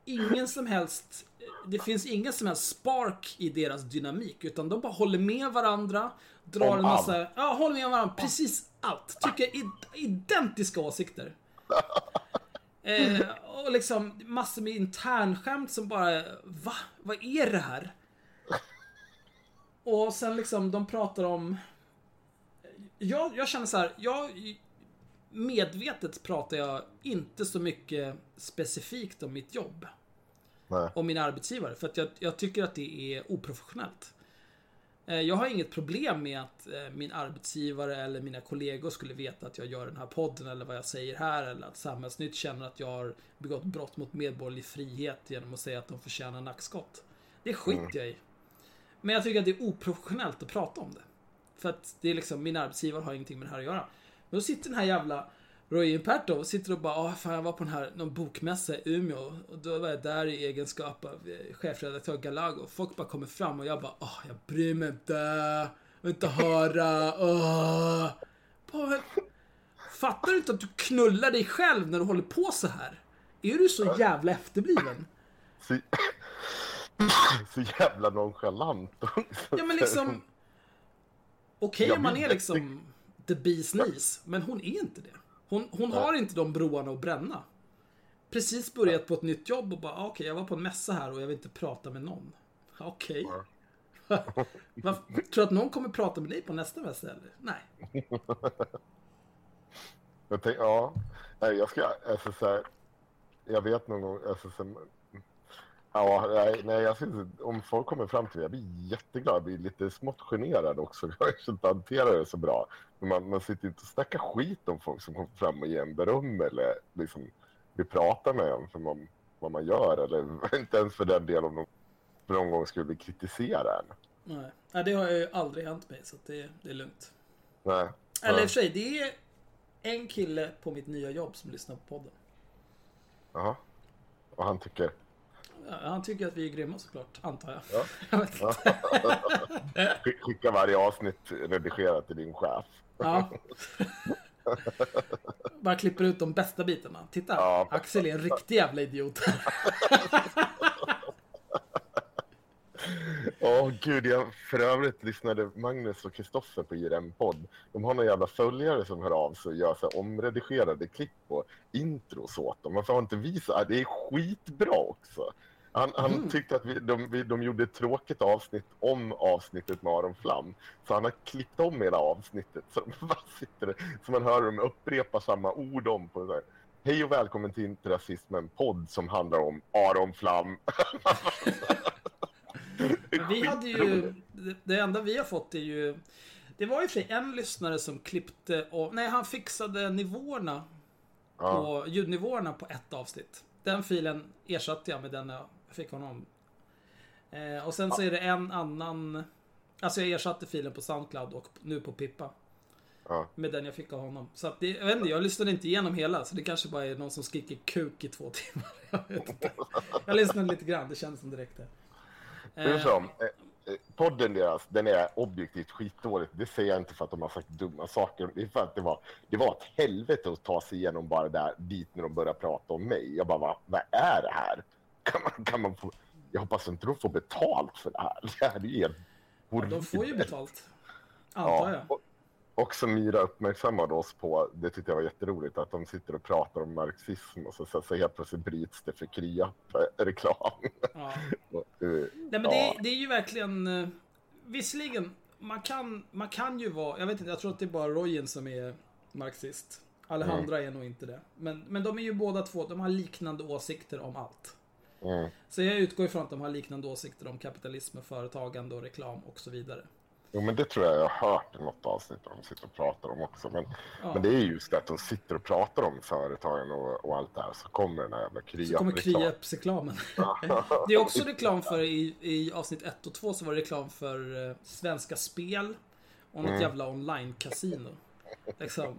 Ingen som helst... Det finns ingen som helst spark i deras dynamik. Utan de bara håller med varandra. Drar Om en massa... Ja, håller med varandra. Precis allt. Tycker id- identiska åsikter. Eh, och liksom massor med internskämt som bara... Va? Vad är det här? Och sen liksom, de pratar om... Jag, jag känner så här, jag... Medvetet pratar jag inte så mycket specifikt om mitt jobb. Nej. Och min arbetsgivare. För att jag, jag tycker att det är oprofessionellt. Eh, jag har inget problem med att eh, min arbetsgivare eller mina kollegor skulle veta att jag gör den här podden eller vad jag säger här eller att Samhällsnytt känner att jag har begått brott mot medborgerlig frihet genom att säga att de förtjänar nackskott. Det skiter jag i. Men jag tycker att det är oprofessionellt att prata om det. För att det är liksom, min arbetsgivare har ingenting med det här att göra. Men då sitter den här jävla Roy Imperto sitter och bara ah, fan jag var på den här, någon bokmässa i Umeå och då var jag där i egenskap av eh, chefredaktör Galago folk bara kommer fram och jag bara ah, jag bryr mig inte, jag vill inte höra, åh. Men, Fattar du inte att du knullar dig själv när du håller på så här? Är du så jävla efterbliven? Så, så jävla nonchalant. Ja men liksom... Okej Jag om man är liksom the bee's knees, men hon är inte det. Hon, hon har inte de broarna att bränna. Precis börjat på ett nytt jobb och bara, okej jag var på en mässa här och jag vill inte prata med någon. Okej. Vad- Tror du att någon kommer prata med dig på nästa mässa eller? Nej. Jag tänk, ja, jag ska, alltså så här, jag vet någon gång, alltså så, Ja, nej, nej jag syns, om folk kommer fram till mig, jag blir jätteglad. Jag blir lite smått generad också. Jag har inte hanterat det så bra. Men man, man sitter inte och snackar skit om folk som kommer fram och ger en beröm eller liksom vill prata med en för man, vad man gör. Eller inte ens för den delen om de någon gång skulle kritisera en. Nej. Nej, det har ju aldrig hänt mig så det, det är lugnt. Nej. Eller i och för sig, det är en kille på mitt nya jobb som lyssnar på podden. Jaha. Och han tycker... Han tycker att vi är grymma såklart, antar jag. Ja. jag Skicka varje avsnitt redigerat till din chef. Ja. Bara klipper ut de bästa bitarna. Titta, Ja. Axel är en riktig jävla idiot. Åh gud, jag för övrigt lyssnade Magnus och Kristoffer på IRM-podd. De har några jävla följare som hör av sig och gör så omredigerade klipp och intros åt dem. Varför har inte vi så? Det är skitbra också. Han, han tyckte att vi, de, vi, de gjorde ett tråkigt avsnitt om avsnittet med Aron Flam. Så han har klippt om hela avsnittet. Så, de bara sitter, så man hör dem upprepa samma ord om på här. Hej och välkommen till Inte Rasism, en podd som handlar om Aron Flam. Vi hade ju, det- det enda vi har fått är ju, det var ju för en lyssnare som klippte och, nej han fixade nivåerna på, ljudnivåerna på ett avsnitt. Den filen ersatte jag med den jag fick honom. Eh, och sen så är det en annan, alltså jag ersatte filen på Soundcloud och nu på Pippa. Ja. Med den jag fick av honom. Så att det, jag vet inte, jag lyssnade inte igenom hela. Så det kanske bara är någon som skriker kuk i två timmar. Jag vet inte. Jag lyssnade lite grann, det kändes som det räckte. Hur som, eh, eh, podden deras, den är objektivt skitdåligt. Det säger jag inte för att de har sagt dumma saker. Det är för att det var, det var ett helvete att ta sig igenom bara där dit när de började prata om mig. Jag bara, vad, vad är det här? Kan man, kan man få, jag hoppas inte de får betalt för det här. Det här är ju helt De får ju betalt. Antar jag. Ja, och, och som Myra uppmärksammade oss på, det tyckte jag var jätteroligt, att de sitter och pratar om marxism och så, så, så helt plötsligt bryts det för Kriap-reklam. Ja. Eh, Nej men ja. det, det är ju verkligen... eh, Visserligen, man kan, man kan ju vara... Jag vet inte, jag tror att det är bara Rojen som är marxist. Alejandra är nog inte det. Men, men de är ju båda två, de har liknande åsikter om allt. Mm. Så jag utgår ifrån att de har liknande åsikter om kapitalism, företagande och reklam och så vidare. Jo, men det tror jag jag har hört i något avsnitt de sitter och pratar om också. Men, men det är just det att de sitter och pratar om företagen och, och allt det här. Så kommer den här jävla krya Så kommer Krieps-reklamen. det är också reklam för, i, i avsnitt 1 och 2 så var det reklam för eh, Svenska Spel och Mm. något jävla online-casino. Liksom,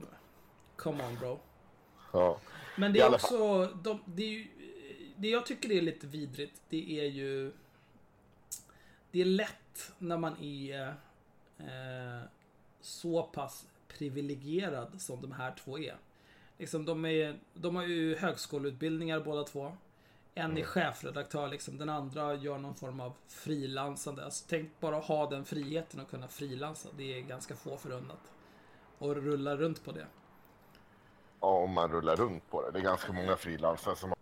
come on bro. Ja. Men det är också, de, det, är ju, det jag tycker är lite vidrigt, det är ju... Det är lätt när man är eh, så pass privilegierad som de här två är. Liksom, de, är de har ju högskoleutbildningar båda två. En är chefredaktör, liksom. den andra gör någon form av frilansande. Alltså, tänk bara ha den friheten att kunna frilansa. Det är ganska få förunnat. Och rulla runt på det. ja, om man rullar runt på det. Det är ganska många frilansare som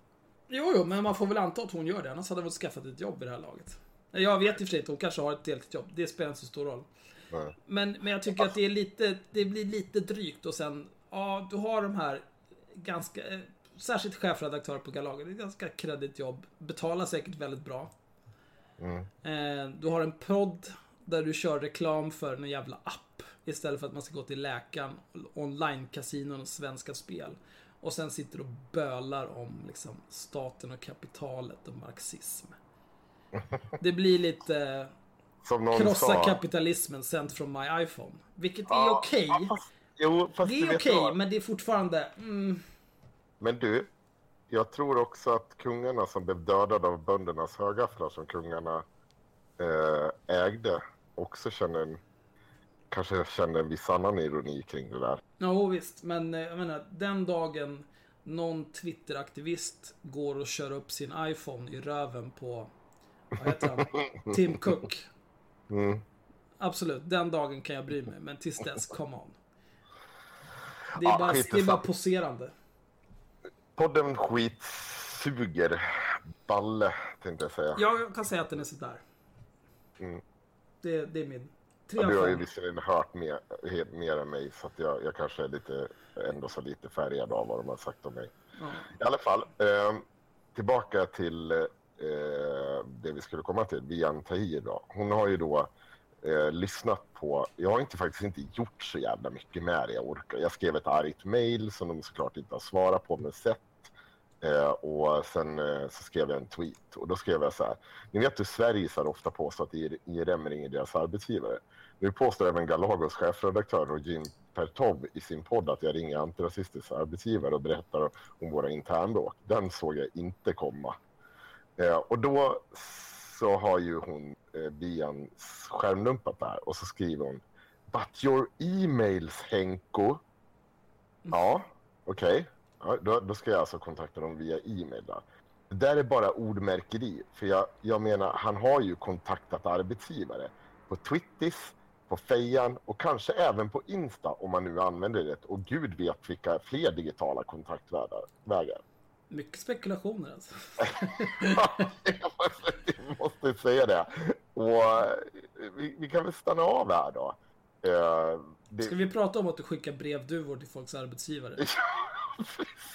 Jo, jo, men man får väl anta att hon gör det. Annars hade hon väl skaffat ett jobb i det här laget. Jag vet i och för sig att hon kanske har ett deltidsjobb. Det spelar inte så stor roll. Men, men jag tycker att det är lite, det blir lite drygt och sen, ja, du har de här ganska, eh, särskilt chefredaktör på Galager, det är ganska kreddigt jobb. Betalar säkert väldigt bra. Eh, du har en podd där du kör reklam för en jävla app istället för att man ska gå till läkaren, online-kasinon och svenska spel. Och sen sitter och bölar om liksom, staten och kapitalet och marxism. Det blir lite Som någon krossa sa. kapitalismen sänt från my iPhone. Vilket är okej. Ja, fast, jo, fast Det är okej, vad? men det är fortfarande... Mm, Men du, jag tror också att kungarna som blev dödade av böndernas högafflar som kungarna eh, ägde också känner en, kanske känner en viss annan ironi kring det där. ja, visst, men eh, jag menar, den dagen någon Twitter-aktivist går och kör upp sin iPhone i röven på, vad heter han? Tim Cook. Mm. Absolut, den dagen kan jag bry mig, men tills dess, come on. Det är, Ja, bara, det är bara poserande. Podden skit suger balle, tänkte jag säga. Jag kan säga att den är sådär. Mm. Det, det är min... Tre Ja, du har ju visserligen hört mer, mer än mig så att jag, jag kanske är lite, ändå så lite färgad av vad de har sagt om mig. Ja. I alla fall, eh, tillbaka till eh, det vi skulle komma till, Vian Tahir då. Hon har ju då eh, lyssnat på, jag har inte faktiskt inte gjort så jävla mycket med det jag orkar. Jag skrev ett argt mail som de såklart inte har svarat på men sett. Eh, och sen eh, så skrev jag en tweet och då skrev jag så här. Ni vet hur Sverigesar ofta påstår att IRM ringer deras arbetsgivare. Nu påstår även Galagos chefredaktör Rojin Pertov i sin podd att jag ringer antirasistisk arbetsgivare och berättar om våra internbråk. Den såg jag inte komma. Eh, och då så har ju hon eh, Bian skärmdumpat där och så skriver hon But your emails Henko. Ja, okej. Okay. Ja, då, då, ska jag alltså kontakta dem via e-mail. Där. Det där är bara ordmärkeri. För jag, jag menar, han har ju kontaktat arbetsgivare på Twittis, på Fejan och kanske även på Insta om man nu använder det. Och gud vet vilka fler digitala kontaktvägar. Mycket spekulationer alltså. jag måste säga det. Och vi, vi, kan väl stanna av här då. Uh, det... Ska vi prata om att du skickar brevduvor till folks arbetsgivare?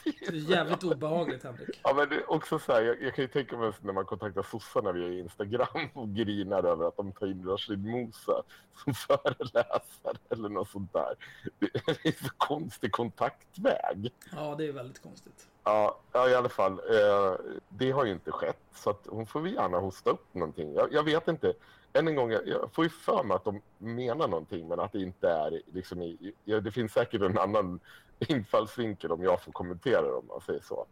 Det är jävligt obehagligt Henrik. Ja men det är också så här, jag, jag, kan ju tänka mig när man kontaktar sossarna via Instagram och grinar över att de tar in Rashid Musa som föreläsare eller något sånt där. Det, det är så konstig kontaktväg. Ja det är väldigt konstigt. Ja, ja i alla fall. Eh, det har ju inte skett så att hon får vi gärna hosta upp någonting. Jag, jag vet inte. Än en gång, jag, jag, får ju för mig att de menar någonting men att det inte är liksom i, ja, det finns säkert en annan infallsvinkel om jag får kommentera det om man säger så.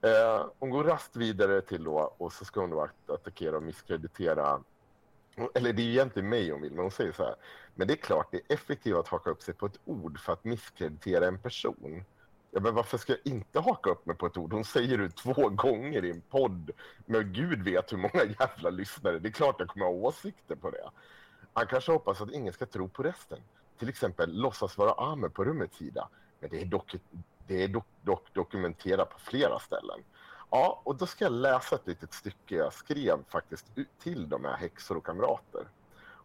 Eh, hon går rast vidare till då och så ska hon då attackera och misskreditera eller det är egentligen mig hon vill, men hon säger så här. Men det är klart, det är effektivt att haka upp sig på ett ord för att misskreditera en person. Ja, men varför ska jag inte haka upp mig på ett ord? Hon säger det två gånger i en podd. Men gud vet hur många jävla lyssnare. Det är klart jag kommer ha åsikter på det. Han kanske hoppas att ingen ska tro på resten. Till exempel låtsas vara Amer på rummets sida. Men det är dock, det är dock, dock dokumenterat på flera ställen. Ja, och då ska jag läsa ett litet stycke jag skrev faktiskt till de här häxor och kamrater.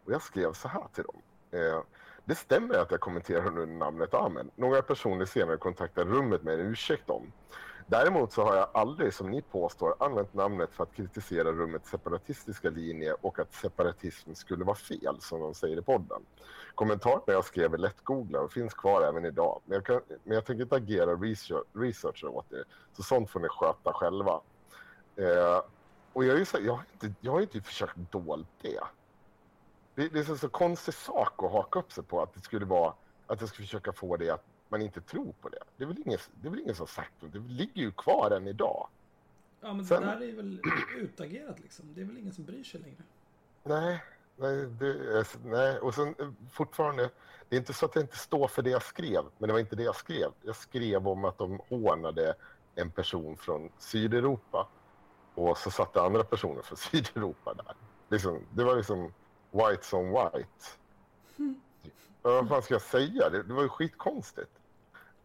Och jag skrev så här till dem. Eh, det stämmer att jag kommenterar under namnet Amen. Några personer senare kontaktade rummet med en ursäkt om. Däremot så har jag aldrig, som ni påstår, använt namnet för att kritisera rummets separatistiska linje och att separatism skulle vara fel, som de säger i podden. Kommentarerna jag skrev är lättgooglade och finns kvar även idag. Men jag, kan, men jag tänker inte agera research, researcher åt er, så sånt får ni sköta själva. Eh, och jag, är så, jag, har inte, jag har inte typ försökt dolt det. Det, det är en så konstig sak att haka upp sig på att det skulle vara att jag ska försöka få det att man inte tror på det. Det är väl ingen, det är väl ingen som sagt det. Det ligger ju kvar än idag. Ja, men Sen, det där är väl utagerat liksom. Det är väl ingen som bryr sig längre. Nej, nej, det nej. Och sen eh, fortfarande, det är inte så att jag inte står för det jag skrev, men det var inte det jag skrev. Jag skrev om att de hånade en person från Sydeuropa och så satt det andra personer från Sydeuropa där. Liksom, det var liksom whites on white. Mm. Vad fan ska jag säga? Det, det var ju skitkonstigt.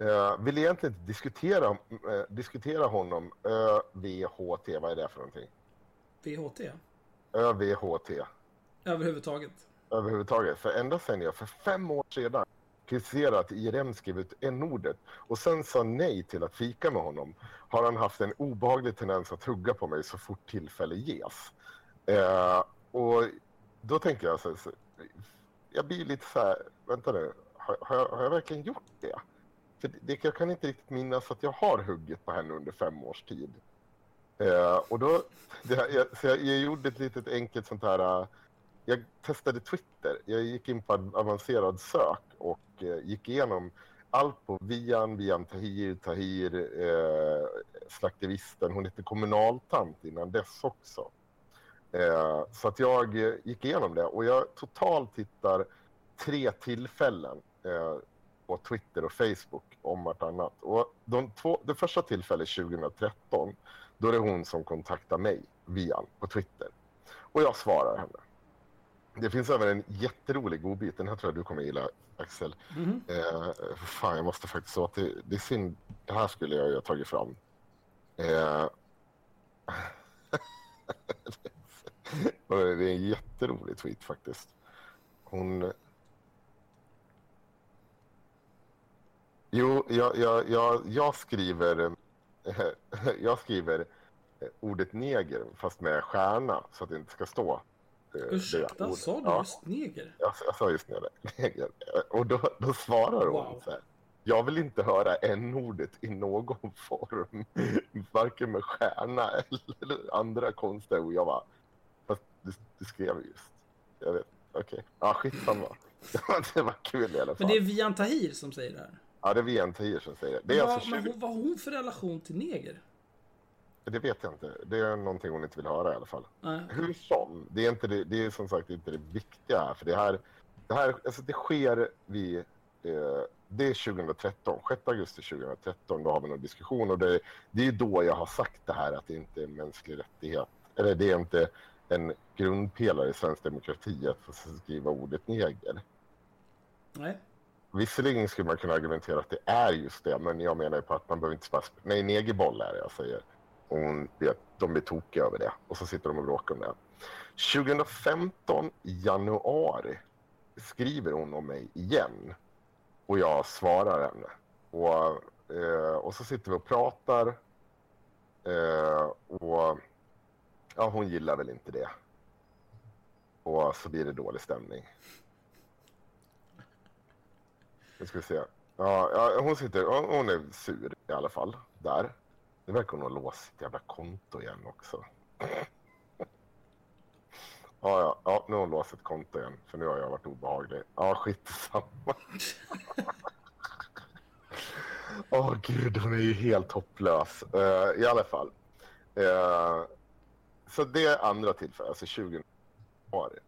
Uh, vill egentligen inte diskutera, uh, diskutera honom. ÖVHT, vad är det för någonting? VHT? ÖVHT. Överhuvudtaget? Överhuvudtaget. För ända sedan jag för fem år sedan kritiserade att IRM skrev ut n-ordet och sen sa nej till att fika med honom har han haft en obehaglig tendens att hugga på mig så fort tillfälle ges. Uh, och då tänker jag så, så jag blir lite så här, vänta nu, har, har, jag, har jag verkligen gjort det? För det, jag kan inte riktigt minnas att jag har huggit på henne under fem års tid. Eh, och då, det, jag, så jag, jag, gjorde ett litet enkelt sånt här, eh, jag testade Twitter. Jag gick in på avancerad sök och eh, gick igenom allt på Vian, Vian Tahir, Tahir, eh, slaktivisten. Hon hette kommunaltant innan dess också. Eh, så att jag eh, gick igenom det och jag totalt hittar tre tillfällen eh, på Twitter och Facebook om vartannat. Och de två, det första tillfället 2013, då är det hon som kontaktar mig via på Twitter. Och jag svarar henne. Det finns även en jätterolig godbit, den här tror jag du kommer gilla Axel. Mm. Eh, fan, jag måste faktiskt så att det, det är synd, det här skulle jag ju ha tagit fram. Eh, det är en jätterolig tweet faktiskt. Hon... Jo, jag, jag, jag, jag skriver... Jag skriver eh, ordet neger fast med stjärna så att det inte ska stå. eh, Ursäkta, ordet. sa du Ja. just neger? Jag, jag sa just neger. neger. Och då, då svarar hon Wow. så här. Jag vill inte höra n-ordet i någon form. Varken med stjärna eller andra konstiga ord. Jag bara, fast du, du skrev just. Jag vet, okej. Ja, skitsamma. det var kul i alla fall. Men det är Vian Tahir som säger det här. Ja, det är Vian Tahir som säger det. Det, är alltså men 20... hon, vad har hon för relation till neger? det vet jag inte. Det är någonting hon inte vill höra i alla fall. Nej. Hur som, det är, inte det, det är som sagt inte det viktiga här. För det här, det här alltså det sker vid, eh, det är 2013, 6 augusti 2013, då har vi någon diskussion och det, det är då jag har sagt det här att det inte är en mänsklig rättighet, eller det är inte en grundpelare i svensk demokrati att få skriva ordet neger. Nej. Visserligen skulle man kunna argumentera att det är just det, men jag menar ju på att man behöver inte spela... Nej, negerboll är det jag säger. Och hon vet, de blir tokiga över det. Och så sitter de och bråkar om det. 2015 i januari skriver hon om mig igen. Och jag svarar henne. Och, eh, och så sitter vi och pratar. Eh, och ja, hon gillar väl inte det. Och så blir det dålig stämning. Nu ska vi se. Ja, ja, hon sitter, hon är sur i alla fall. Där. Nu verkar hon ha låst sitt jävla konto igen också. Ja, ja, ja, nu har hon låst ett konto igen. För nu har jag varit obehaglig. Ja, skitsamma. Åh gud, hon är ju helt hopplös. Uh, I alla fall. Uh, så det är andra tillfället, alltså 20 januari.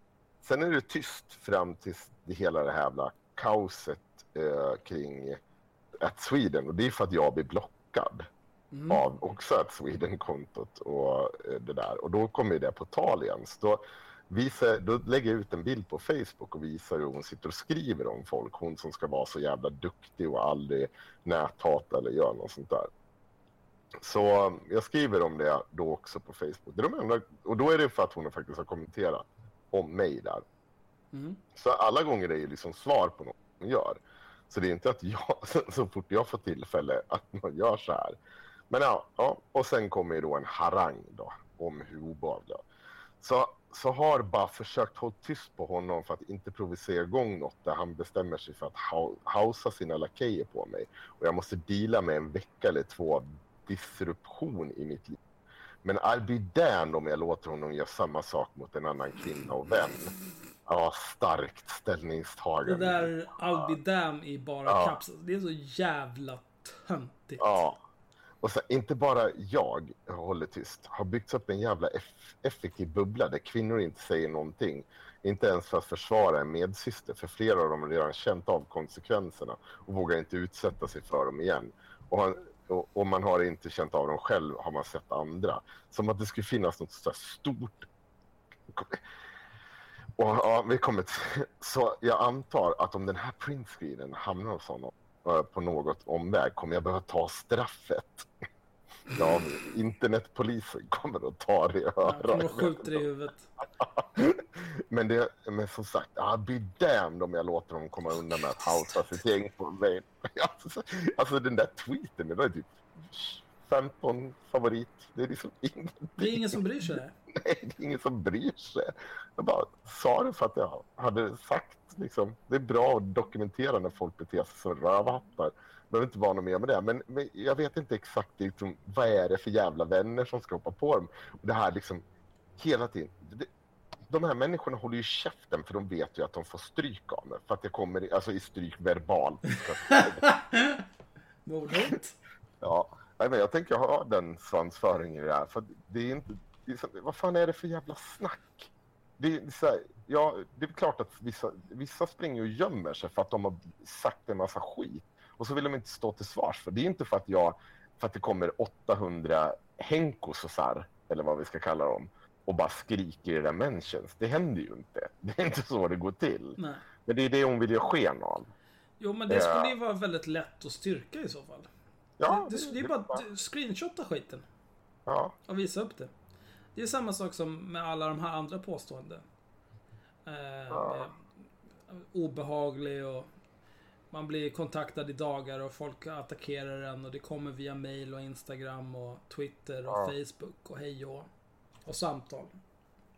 Sen är det tyst fram till det hela det här jävla kaoset eh, kring att Sweden. Och det är för att jag blir blockad av också att Sweden-kontot och eh, det där. Och då kommer det på tal igen. Så då, visar, då lägger jag ut en bild på Facebook och visar hur hon sitter och skriver om folk. Hon som ska vara så jävla duktig och aldrig näthata eller göra något sånt där. Så um, jag skriver om det då också på Facebook. Det är de enda, och då är det för att hon faktiskt har kommenterat om mig där. Så alla gånger är det liksom svar på något hon gör. Så det är inte att jag, så fort jag får tillfälle, att man gör så här. Men ja, ja och sen kommer ju då en harang då, om hur obehaglig. Så, så har bara försökt hålla tyst på honom för att inte provocera igång något där han bestämmer sig för att hausa sina lakejer på mig. Och jag måste deala med en vecka eller två av disruption i mitt liv. Men I'll be damned om jag låter honom göra samma sak mot en annan kvinna och vän. Ja, starkt Det ställningstagande. där I'll be damn i bara Ja. caps. Det är så jävla töntigt. Ja. Och så, inte bara jag håller tyst. Har byggts upp en jävla eff effektiv bubbla där kvinnor inte säger någonting. Inte ens för att försvara en medsyster. För flera av dem har redan känt av konsekvenserna och vågar inte utsätta sig för dem igen. Och, han, och, man har inte känt av dem själv har man sett andra. Som att det skulle finnas något så stort och ja, vi kommer till, så jag antar att om den här printscreenen hamnar hos honom eh, på något omväg kommer jag behöva ta straffet. Ja, internetpolisen kommer att ta det i örat. skjuta dig i huvudet. Men, det, men som sagt, I'll be damned om jag låter dem komma undan med att hausa sitt gäng på mig. Alltså, alltså den där tweeten, det var typ 15 favorit. Det är liksom ingenting. Det är ingen som bryr sig. Nej, det är ingen som bryr sig. Jag bara sa det för att jag hade sagt liksom, det är bra att dokumentera när folk beter sig som rövhattar. Behöver inte vara något mer med det. Men, men jag vet inte exakt liksom, vad är det för jävla vänner som ska hoppa på dem. Och det här liksom hela tiden. Det, de här människorna håller ju käften för de vet ju att de får stryk av mig. För att det kommer i- alltså, i stryk verbalt. Mordhot. Ja, nej, men jag tänker ha den svansföringen i det här. För det är inte, det är så, vad fan är det för jävla snack? Det är, så här, ja, det är klart att vissa, vissa springer och gömmer sig för att de har sagt en massa skit. Och så vill de inte stå till svars för. Det är inte för att jag, för att det kommer 800 Henkososar, eller vad vi ska kalla dem, och bara skriker i där mentions. Det händer ju inte. Det är inte så det går till. Nej. Men det är det hon vill ge sken av. Jo men det skulle ju vara väldigt lätt att styrka i så fall. Ja, Det, det är bara att screenshotta skiten. Ja, och visa upp det. Det är samma sak som med alla de här andra påståenden. Eh, med obehaglig och Man blir kontaktad i dagar och folk attackerar en och det kommer via mail och Instagram och Twitter och Ja. Facebook och hej och, och samtal.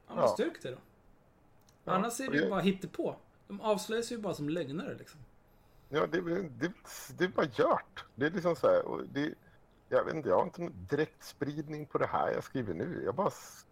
Ja, men Ja. styrk det då. Annars är det ju det- bara hittepå. De avslöjas ju bara som lögnare liksom. Ja, det, det, det är bara gjort. Det är liksom så här, och det, jag vet inte, jag har inte någon direkt spridning på det här jag skriver nu. Jag bara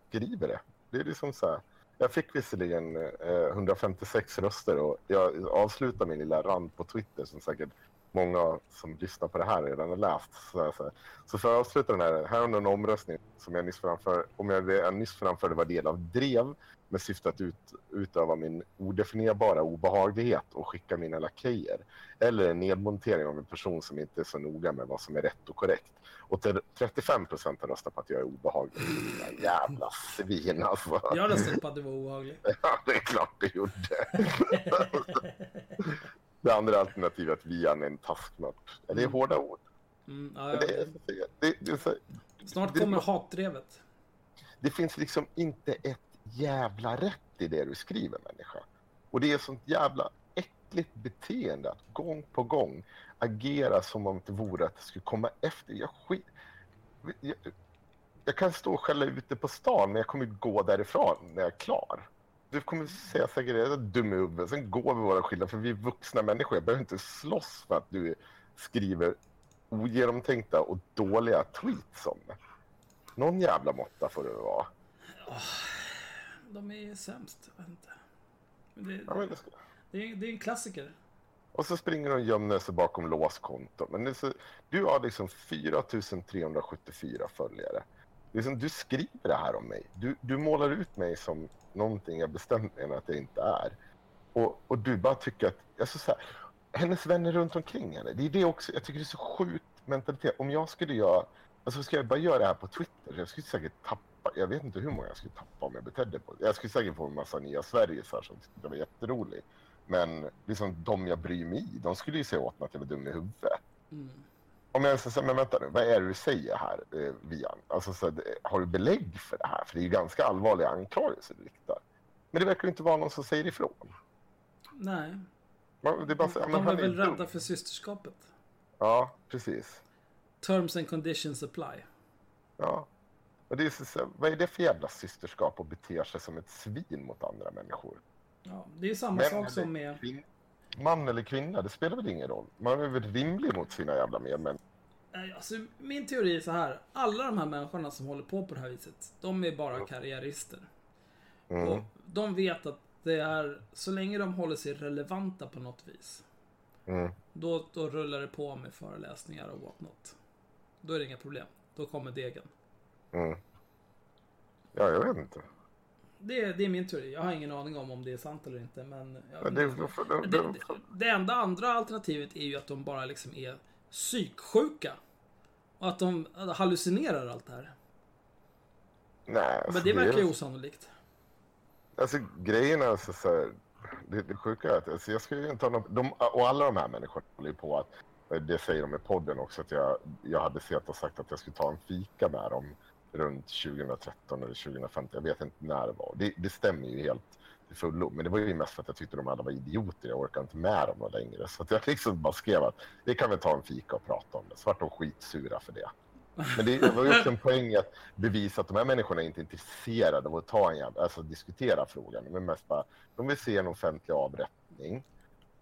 skriver det. Det är liksom så här. Jag fick visserligen eh, 156 röster och jag avslutar min lilla rand på Twitter som säkert många som lyssnar på det här redan har läst. Så, här, så, här. så för att avsluta den här, här har en omröstning som jag nyss framförde, om jag, det jag nyss framförde var del av drev med syfte att ut, utöva min odefinierbara obehaglighet och skicka mina lakejer. Eller en nedmontering av en person som inte är så noga med vad som är rätt och korrekt. Och till 35 procent har röstat på att jag är obehaglig. Jävla svin alltså. Jag röstade på att det var obehagligt. Ja, det är klart det gjorde. det andra alternativet, är en. Ja, Det är hårda ord. Mm, ja, Men ja. det, är, det, det, är så, Snart det- kommer hatdrevet. det finns liksom inte ett jävla rätt i det du skriver människa. Och det är sånt jävla äckligt beteende att gång på gång agera som om det vore att det skulle komma efter. Jag, skit, jag, jag kan stå och skälla ute på stan men jag kommer gå därifrån när jag är klar. Du kommer säga säkert dum i huvudet, sen går vi våra skilda för vi är vuxna människor. Jag behöver inte slåss för att du skriver ogenomtänkta och dåliga tweets om det. Någon jävla måtta får det vara. De är sämst. Jag vet inte. Men det, Ja, men det ska... det, är, det är en klassiker. Och så springer de och gömmer sig bakom låskonton. Men så... Du har liksom 4374 följare. Det är som, du skriver det här om mig. Du, du målar ut mig som någonting jag bestämt mig att jag inte är. Och, och du bara tycker att... Alltså så här, hennes vänner runt omkring henne. Det är det också. Jag tycker det är så sjukt mentalitet. Om jag skulle göra... Alltså ska jag bara göra det här på Twitter? Jag skulle säkert tappa... Jag vet inte hur många jag skulle tappa om jag betedde på Jag skulle säkert få en massa nya Sverigesar som tyckte det var jätteroligt. Men liksom de jag bryr mig i, de skulle ju säga åt mig att jag var dum i huvudet. Mm. Om jag säger, men vänta nu, vad är det du säger här, eh, Vian? Alltså, så, det- har du belägg för det här? För det är ju ganska allvarliga anklagelser du riktar. Men det verkar inte vara någon som säger ifrån. Nej. Man, det är bara, så, De men är väl rädda för systerskapet. Ja, precis. Terms and conditions apply. Ja. Och det är så, så, vad är det för jävla systerskap och beter sig som ett svin mot andra människor? Ja, det är samma Män sak som med... kvin- Man eller kvinna, det spelar väl ingen roll. Man är väl rimlig mot sina jävla medmänniskor. Nej, Alltså, min teori är så här. Alla de här människorna som håller på på det här viset, de är bara karriärister. Mm. Och de vet att det är, så länge de håller sig relevanta på något vis, Mm. då, då rullar det på med föreläsningar och whatnot. Då är det inga problem. Då kommer degen. Mm. Ja, jag vet inte. Det är, det är min teori. Jag har ingen aning om om det är sant eller inte, men... Men det, det, det, enda andra alternativet är ju att de bara liksom är psyksjuka. Och att de hallucinerar allt det här. nej, alltså, Men det verkar ju osannolikt. Alltså grejen är alltså, så här, det, det sjuka är att alltså, jag skulle inte ha någon, de, och alla de här människorna håller ju på att, det säger de i podden också, att jag, jag hade sett och sagt att jag skulle ta en fika med dem runt 2013 eller 2015, jag vet inte när det var. Det, det stämmer ju helt till fullo, men det var ju mest för att jag tyckte de alla var idioter, jag orkade inte med dem längre. Så att jag liksom bara skrev att vi kan väl ta en fika och prata om det, så vart de skitsura för det. Men det var ju också en poäng att bevisa att de här människorna inte är intresserade av att ta en jävla, alltså diskutera frågan. De mest bara, de vill se en offentlig avrättning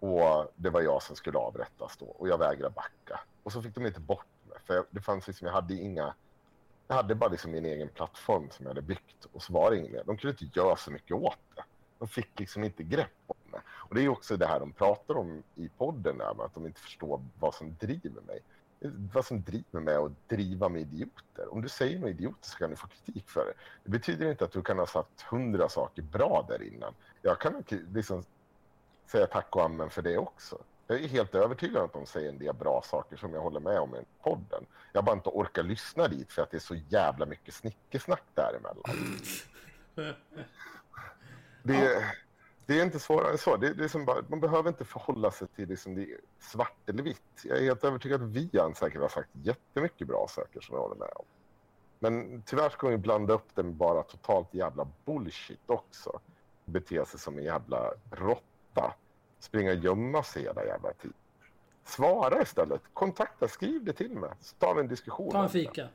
och det var jag som skulle avrättas då och jag vägrade backa. Och så fick de inte bort mig för det fanns liksom, jag hade inga, jag hade bara liksom min egen plattform som jag hade byggt och så var det inget mer. De kunde inte göra så mycket åt det. De fick liksom inte grepp om det. Och det är också det här de pratar om i podden där att de inte förstår vad som driver mig vad som driver mig att driva med idioter. Om du säger något idiotiskt så kan du få kritik för det. Det betyder inte att du kan ha sagt hundra saker bra där innan. Jag kan liksom säga tack och amen för det också. Jag är helt övertygad om att de säger en del bra saker som jag håller med om i podden. Jag bara inte orkar lyssna dit för att det är så jävla mycket snickesnack däremellan. Det, det är inte svårare än så. Det, det är som bara, man behöver inte förhålla sig till liksom det är svart eller vitt. Jag är helt övertygad att Vian säkert har sagt jättemycket bra saker som jag håller med om. Men tyvärr ska vi blanda upp det med bara totalt jävla bullshit också. Bete sig som en jävla råtta. Springa och gömma sig hela jävla tiden. Svara istället. Kontakta, skriv det till mig. Så tar vi en diskussion. Ta en fika.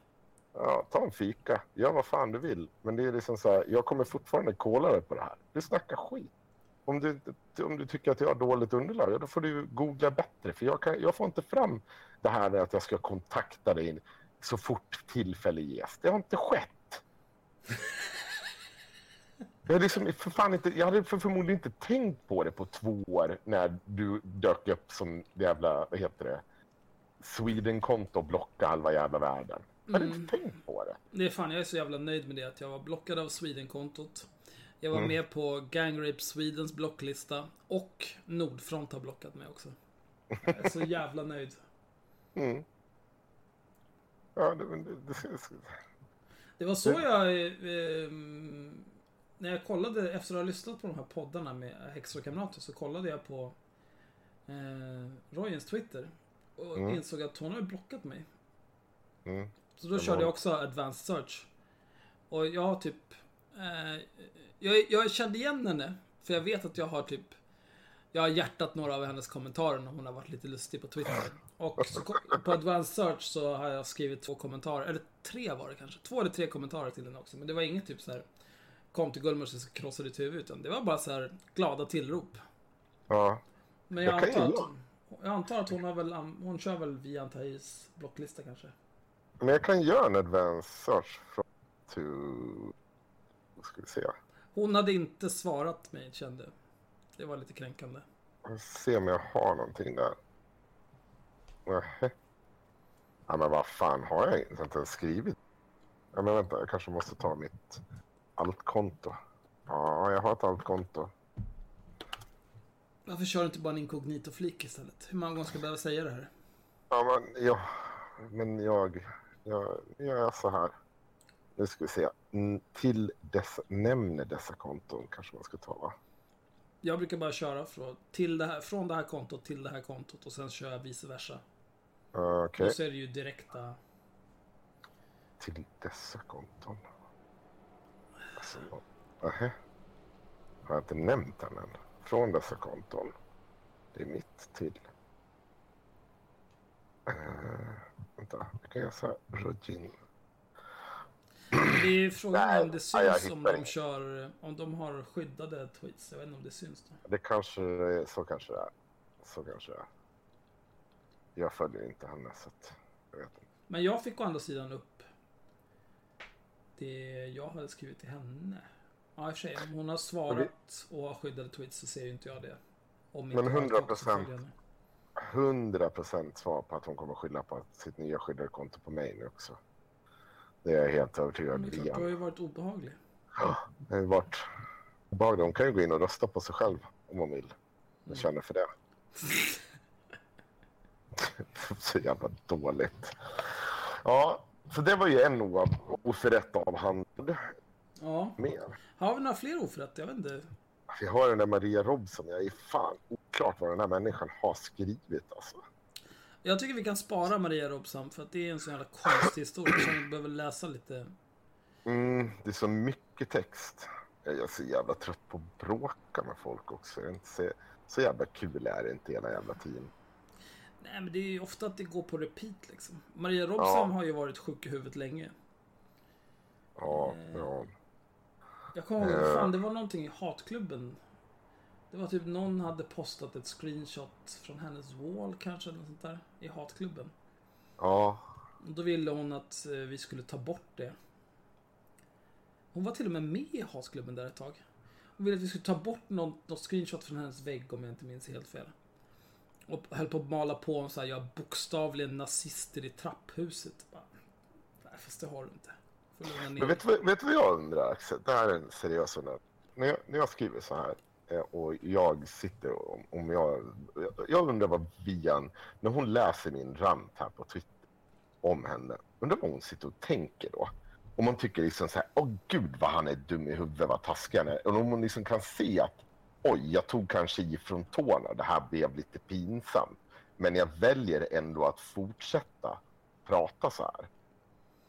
Ja, ta en fika. Gör vad fan du vill. Men det är liksom så här, jag kommer fortfarande kolla dig på det här. Du snackar skit. Om du, om du tycker att jag har dåligt underlag, ja, då får du googla bättre. För jag, kan, jag får inte fram det här med att jag ska kontakta dig så fort tillfälle ges. Det har inte skett. Jag hade, liksom för fan inte, jag hade för förmodligen inte tänkt på det på två år när du dök upp som jävla, vad heter det, Sweden-konto och blocka halva jävla världen. Jag hade inte tänkt på det. Det är fan, jag är så jävla nöjd med det att jag var blockad av Sweden-kontot. Jag var Mm. med på Gang Rape Swedens blocklista. Och Nordfront har blockat mig också. Jag är så jävla nöjd. Ja, det, det, det, Det var så jag... Eh, ehm, när jag kollade, efter att ha lyssnat på de här poddarna med Häxor och kamrater, så kollade jag på eh, Royens Twitter. Och insåg att hon har blockat mig. Mm. Så då körde jag också advanced search. Och jag har typ... Eh, jag, jag kände igen henne. För jag vet att jag har typ... Jag har hjärtat några av hennes kommentarer när hon har varit lite lustig på Twitter. Och så, på advanced search så har jag skrivit två kommentarer. Eller tre var det kanske. Två eller tre kommentarer till henne också. Men det var inget typ så här Kom till Gullmars och krossa ditt huvud. Utan det var bara så här glada tillrop. ja. Men jag, Jag antar att, hon- jag antar att hon har väl... Hon kör väl via Antais blocklista kanske. Men jag kan göra en advanced search från to... Vad ska vi se? Hon hade inte svarat mig kände. Det var lite kränkande. Jag ska se om jag har någonting där. Nähä. Ja, men vad fan har jag inte ens skrivit? Ja, men vänta, jag kanske måste ta mitt altkonto. Ja, jag har ett altkonto. Varför kör du inte bara en inkognito-flik istället? Hur många gånger ska jag behöva säga det här? Ja, men, ja, men jag, jag, jag är så här. Nu ska vi se. Till dessa, nämner dessa konton kanske man ska ta va? Jag brukar bara köra från, till det här, från det här kontot till det här kontot och sen kör jag vice versa. Okej, Och så är det ju direkta... till dessa konton. Alltså, nähä. Har jag inte nämnt den än? Från dessa konton. Det är mitt till. Uh, vänta, jag kan så här. Rojin. Det är frågan Nej, om det jag syns om hittar de inget. kör... Om de har skyddade tweets. Jag vet inte om det syns då. Det kanske så kanske det är. Så kanske det är. Jag följer inte henne så att jag vet inte. Men jag fick å andra sidan upp det jag hade skrivit till henne. Ja, i och för sig. Om hon har svarat och har skyddade tweets så ser ju inte jag det. Om Men inte jag har ett konto 100%. som följer henne. 100% svar på att hon kommer skylla på sitt nya skyddade konto på mig nu också. Det är jag helt övertygad om. du har ju varit obehaglig. Det har ju varit obehagligt. Hon kan ju gå in och rösta på sig själv om hon vill. Jag känner för det. så jävla dåligt. Ja, så det var ju en oförrätt avhandlad. Ja. Mer. Har vi några fler oförrätter? Jag vet inte. Vi har den där Maria Robson. Jag är fan oklart vad den här människan har skrivit alltså. Jag tycker vi kan spara Maria Robson för att det är en sån jävla konstig historia. Så vi behöver läsa lite. Mm, det är så mycket text. Jag är så jävla trött på att bråka med folk också. Det är inte så, så jävla kul är det inte hela jävla tiden. Nej men det är ju ofta att det går på repeat liksom. Maria Robson Ja. har ju varit sjuk i huvudet länge. Ja, Eh. ja. Jag kommer ihåg, Eh. fan det var någonting i hatklubben. Det var typ någon hade postat ett screenshot från hennes wall kanske, eller sånt där. I hatklubben. Ja, Och då ville hon att eh, vi skulle ta bort det. Hon var till och med med i hatklubben där ett tag. Hon ville att vi skulle ta bort något, något screenshot från hennes vägg om jag inte minns helt fel. Och höll på att mala på om så här, jag bokstavligen nazister i trapphuset. Bara, Nej, fast det har du inte. Men vet du, vet du vad jag undrar Axel? Det här är en seriös undran. När jag, när jag skriver så här eh, och jag sitter och om, om jag... Jag undrar vad Vian, när hon läser min rant här på Twitter om henne, undrar vad hon sitter och tänker då? Om man tycker liksom så här, åh gud vad han är dum i huvudet, vad taskig han är. Och om hon liksom kan se att, oj, jag tog kanske ifrån tårna, det här blev lite pinsamt. Men jag väljer ändå att fortsätta prata så här.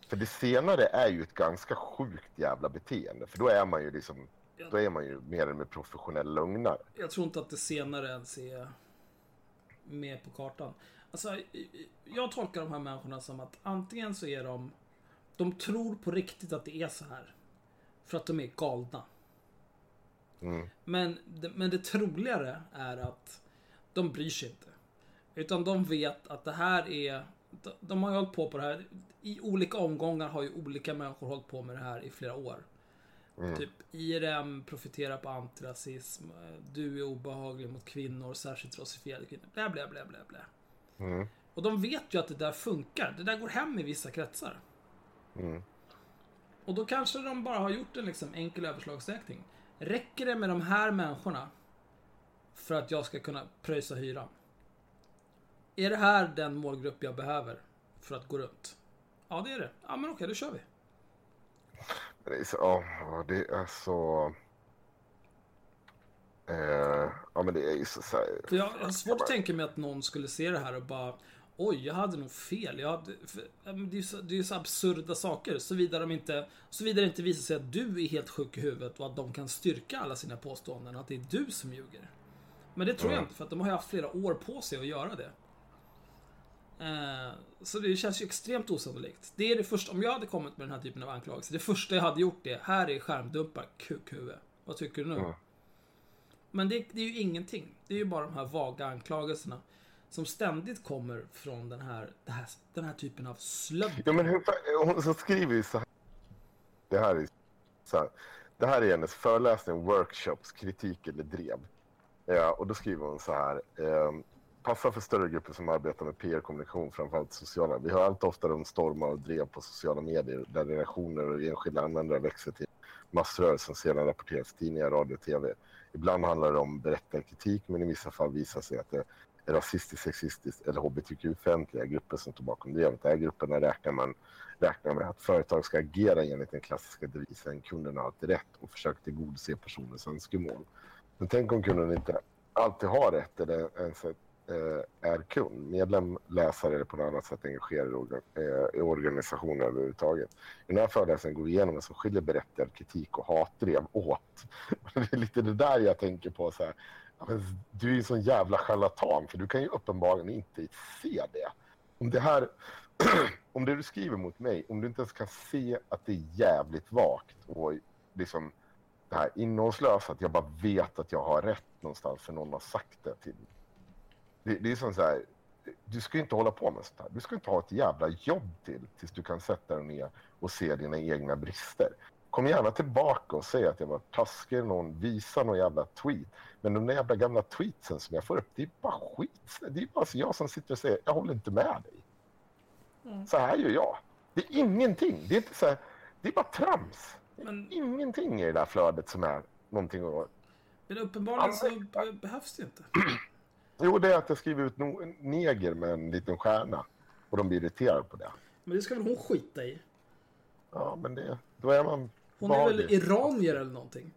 För det senare är ju ett ganska sjukt jävla beteende. För då är man ju liksom, då är man ju mer eller mindre professionell lögnare. Jag tror inte att det senare ens är med på kartan. Alltså, jag tolkar de här människorna som att antingen så är de... De tror på riktigt att det är så här. För att de är galna. Men, det- men det troligare är att de bryr sig inte. Utan de vet att det här är... de- har ju hållit på på det här. I olika omgångar har ju olika människor hållit på med det här i flera år. Typ IRM profiterar på antirasism. Du är obehaglig mot kvinnor, särskilt rasifierade kvinnor. Bla, bla, bla, bla, bla. Och de vet ju att det där funkar. Det där går hem i vissa kretsar. Och då kanske de bara har gjort en liksom enkel överslagsräkning. Räcker det med de här människorna för att jag ska kunna pröjsa hyran? Är det här den målgrupp jag behöver för att gå runt? Ja, det är det. Ja, men okej, då kör vi. Det är så, ja, det är så... Eh, ja, men det är ju så... så här, För jag jag har svårt att tänka mig att någon skulle se det här och bara Oj, jag hade nog fel. Jag hade, för, det är ju så, det är så absurda saker. Såvida, de inte, såvida det inte visar sig att du är helt sjuk i huvudet och att de kan styrka alla sina påståenden. Att det är du som ljuger. Men det tror jag inte, för att de har ju haft flera år på sig att göra det. Eh, så det känns ju extremt osannolikt. Det är det första, om jag hade kommit med den här typen av anklagelser, det första jag hade gjort det, här är skärmdumpar, kukhuvud. Vad tycker du nu? Men det, det är ju ingenting. Det är ju bara de här vaga anklagelserna som ständigt kommer från den här, här, den här typen av slödder. Ja, men hur, hon så skriver ju så här. Det här är så här. Det här är hennes föreläsning, workshops, kritik eller drev. Ja, och då skriver hon så här. ehm, Passar för större grupper som arbetar med PR-kommunikation, framförallt sociala. Vi hör allt oftare om stormar och drev på sociala medier där relationer och enskilda användare växer till massrörelsen som sedan rapporteras i tidningar, radio och tv. Ibland handlar det om berättarkritik, men i vissa fall visar sig att det rasistiskt, sexistiskt eller hbtq-fientliga grupper som står bakom drevet. De här grupperna räknar man räknar med att företag ska agera enligt den klassiska devisen kunden har alltid rätt och försöka tillgodose personens önskemål. Men tänk om kunden inte alltid har rätt eller ens eh, är kund, medlem, läsare eller på något annat sätt engagerad eh, i organisationen överhuvudtaget. I den här föreläsningen går vi igenom vad som skiljer berättigad kritik och hatdrev åt. Det är lite det där jag tänker på. Så här, men du är ju en sån jävla charlatan för du kan ju uppenbarligen inte se det. Om det här, om det du skriver mot mig, om du inte ens kan se att det är jävligt vagt och liksom det här innehållslösa, att jag bara vet att jag har rätt någonstans för någon har sagt det till mig. Det, det är som så här, du ska ju inte hålla på med sånt här. Du ska inte ha ett jävla jobb till tills du kan sätta dig ner och se dina egna brister. Kom gärna tillbaka och säg att jag var taskig eller någon, visa någon jävla tweet. Men de där jävla gamla tweetsen som jag får upp, det är bara skit. Det är bara så jag som sitter och säger, jag håller inte med dig. Så här gör jag. Det är ingenting. Det är inte så här, det är bara trams. Det är Men- ingenting i det där flödet som är någonting att... Men uppenbarligen så be- behövs det inte. Jo, det är att jag skriver ut neger med en liten stjärna. Och de blir irriterade på det. Men det ska väl hon skita i? Ja, men det, då är man Hon är väl iranier eller någonting?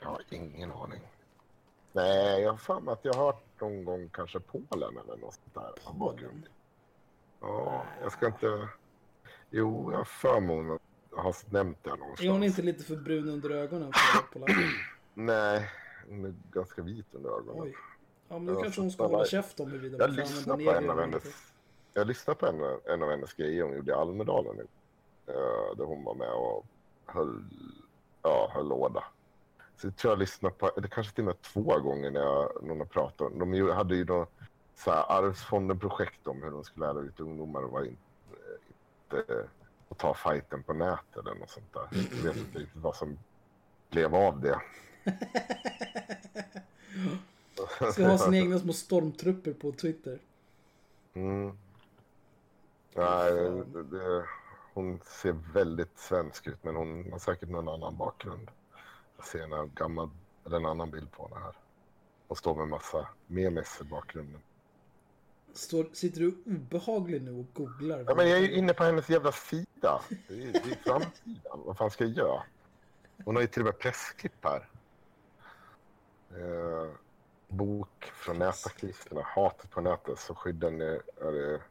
Jag har ingen aning. Nej, jag har för mig att jag har hört någon gång kanske Polen eller något sånt där. på bakgrund. Ja, jag ska inte... Jo, jag har för mig har nämnt det någonstans. Är hon inte lite för brun under ögonen polack? Nej, hon är ganska vit under ögonen. Oj. Ja, men då kanske hon ska hålla käft om huruvida man på använda av eller inte. jag lyssnade på en, en av hennes grejer hon gjorde i Almedalen nu. Eh, där hon var med och höll, ja, höll låda. Så jag tror jag lyssnade på, eller kanske till och med två gånger när jag, någon har pratat om, de hade ju då så här Arvsfonden-projekt om hur de skulle lära ut ungdomar att vara in, inte, att ta fighten på nätet eller något sånt där. Jag vet inte riktigt vad som blev av det. Ska ha sina egna små stormtrupper på Twitter. Mm. Nej, det, det, hon ser väldigt svensk ut, men hon har säkert någon annan bakgrund. Jag ser en gammal, eller en annan bild på henne här. Hon står med massa memes i bakgrunden. Står, sitter du obehaglig nu och googlar? Ja, men jag är ju inne på hennes jävla sida. Det är, det är framsidan. Vad fan ska jag göra? Hon har ju till och med pressklipp här. Eh, bok från nätaktivisterna. Hatet på nätet. Så skydden är, är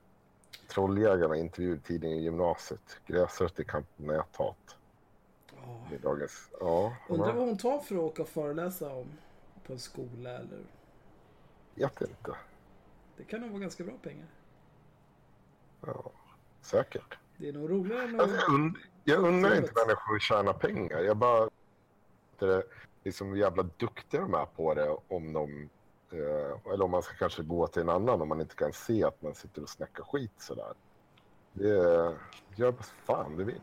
Trolljägarna intervjuade tidningen i gymnasiet. Gräsrötter i kamp näthat. I dagens... Ja, Undrar vad hon tar för att åka och föreläsa om på en skola eller... vet inte. Det kan nog vara ganska bra pengar. Ja, säkert. Det är nog roligare än Alltså, att... jag, und jag undrar inte människor tjäna pengar. Jag bara... Det är liksom jävla duktiga de är på det om de... Eh, eller om man ska kanske gå till en annan om man inte kan se att man sitter och snackar skit sådär. Det. Gör vad fan du vill.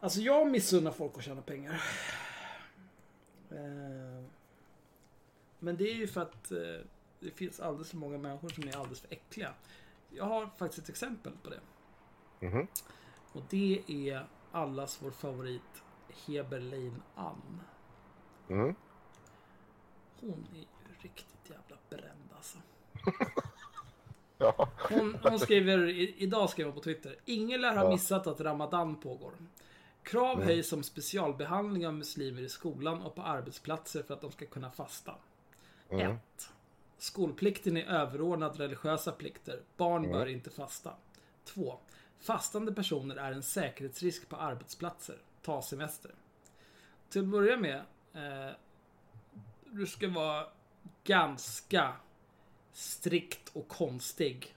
Alltså jag missunnar folk att tjäna pengar. Eh, Men det är ju för att eh, det finns alldeles för många människor som är alldeles för äckliga. Jag har faktiskt ett exempel på det. Mhm. Och det är allas vår favorit Heberlein Ann. Mm. Hon är ju riktigt jävla bränd alltså. Ja. Hon, hon skriver, i- idag skrev hon på Twitter. Ingen lär ha missat att Ramadan pågår. Krav höjs om specialbehandling av muslimer i skolan och på arbetsplatser för att de ska kunna fasta. 1. Skolplikten är överordnad religiösa plikter. Barn bör inte fasta. 2. Fastande personer är en säkerhetsrisk på arbetsplatser. Ta semester. Till att börja med. Eh, du ska vara ganska strikt och konstig.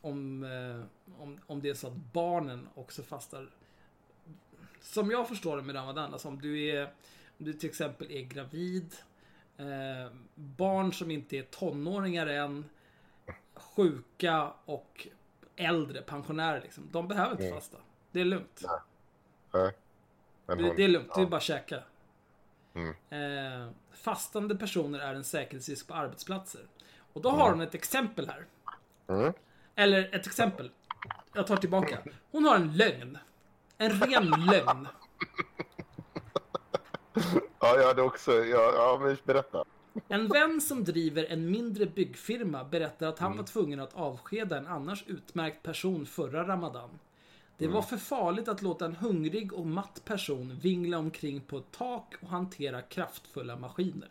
Om, eh, om, om det är så att barnen också fastar. Som jag förstår det med Ramadan, alltså om du är om du till exempel är gravid, eh, barn som inte är tonåringar än, sjuka och äldre, pensionärer liksom. De behöver inte fasta. Det är lugnt. Nej. Men Det, hon, det är lugnt, det är ja. bara att käka. Mm. Eh, fastande personer är en säkerhetsrisk på arbetsplatser. Och då har hon ett exempel här. Mm. Eller ett exempel. Jag tar tillbaka. Hon har en lögn. En ren lögn. Ja, jag hade också... Ja, ja men berätta. En vän som driver en mindre byggfirma berättar att han var tvungen att avskeda en annars utmärkt person förra Ramadan. Det var för farligt att låta en hungrig och matt person vingla omkring på ett tak och hantera kraftfulla maskiner.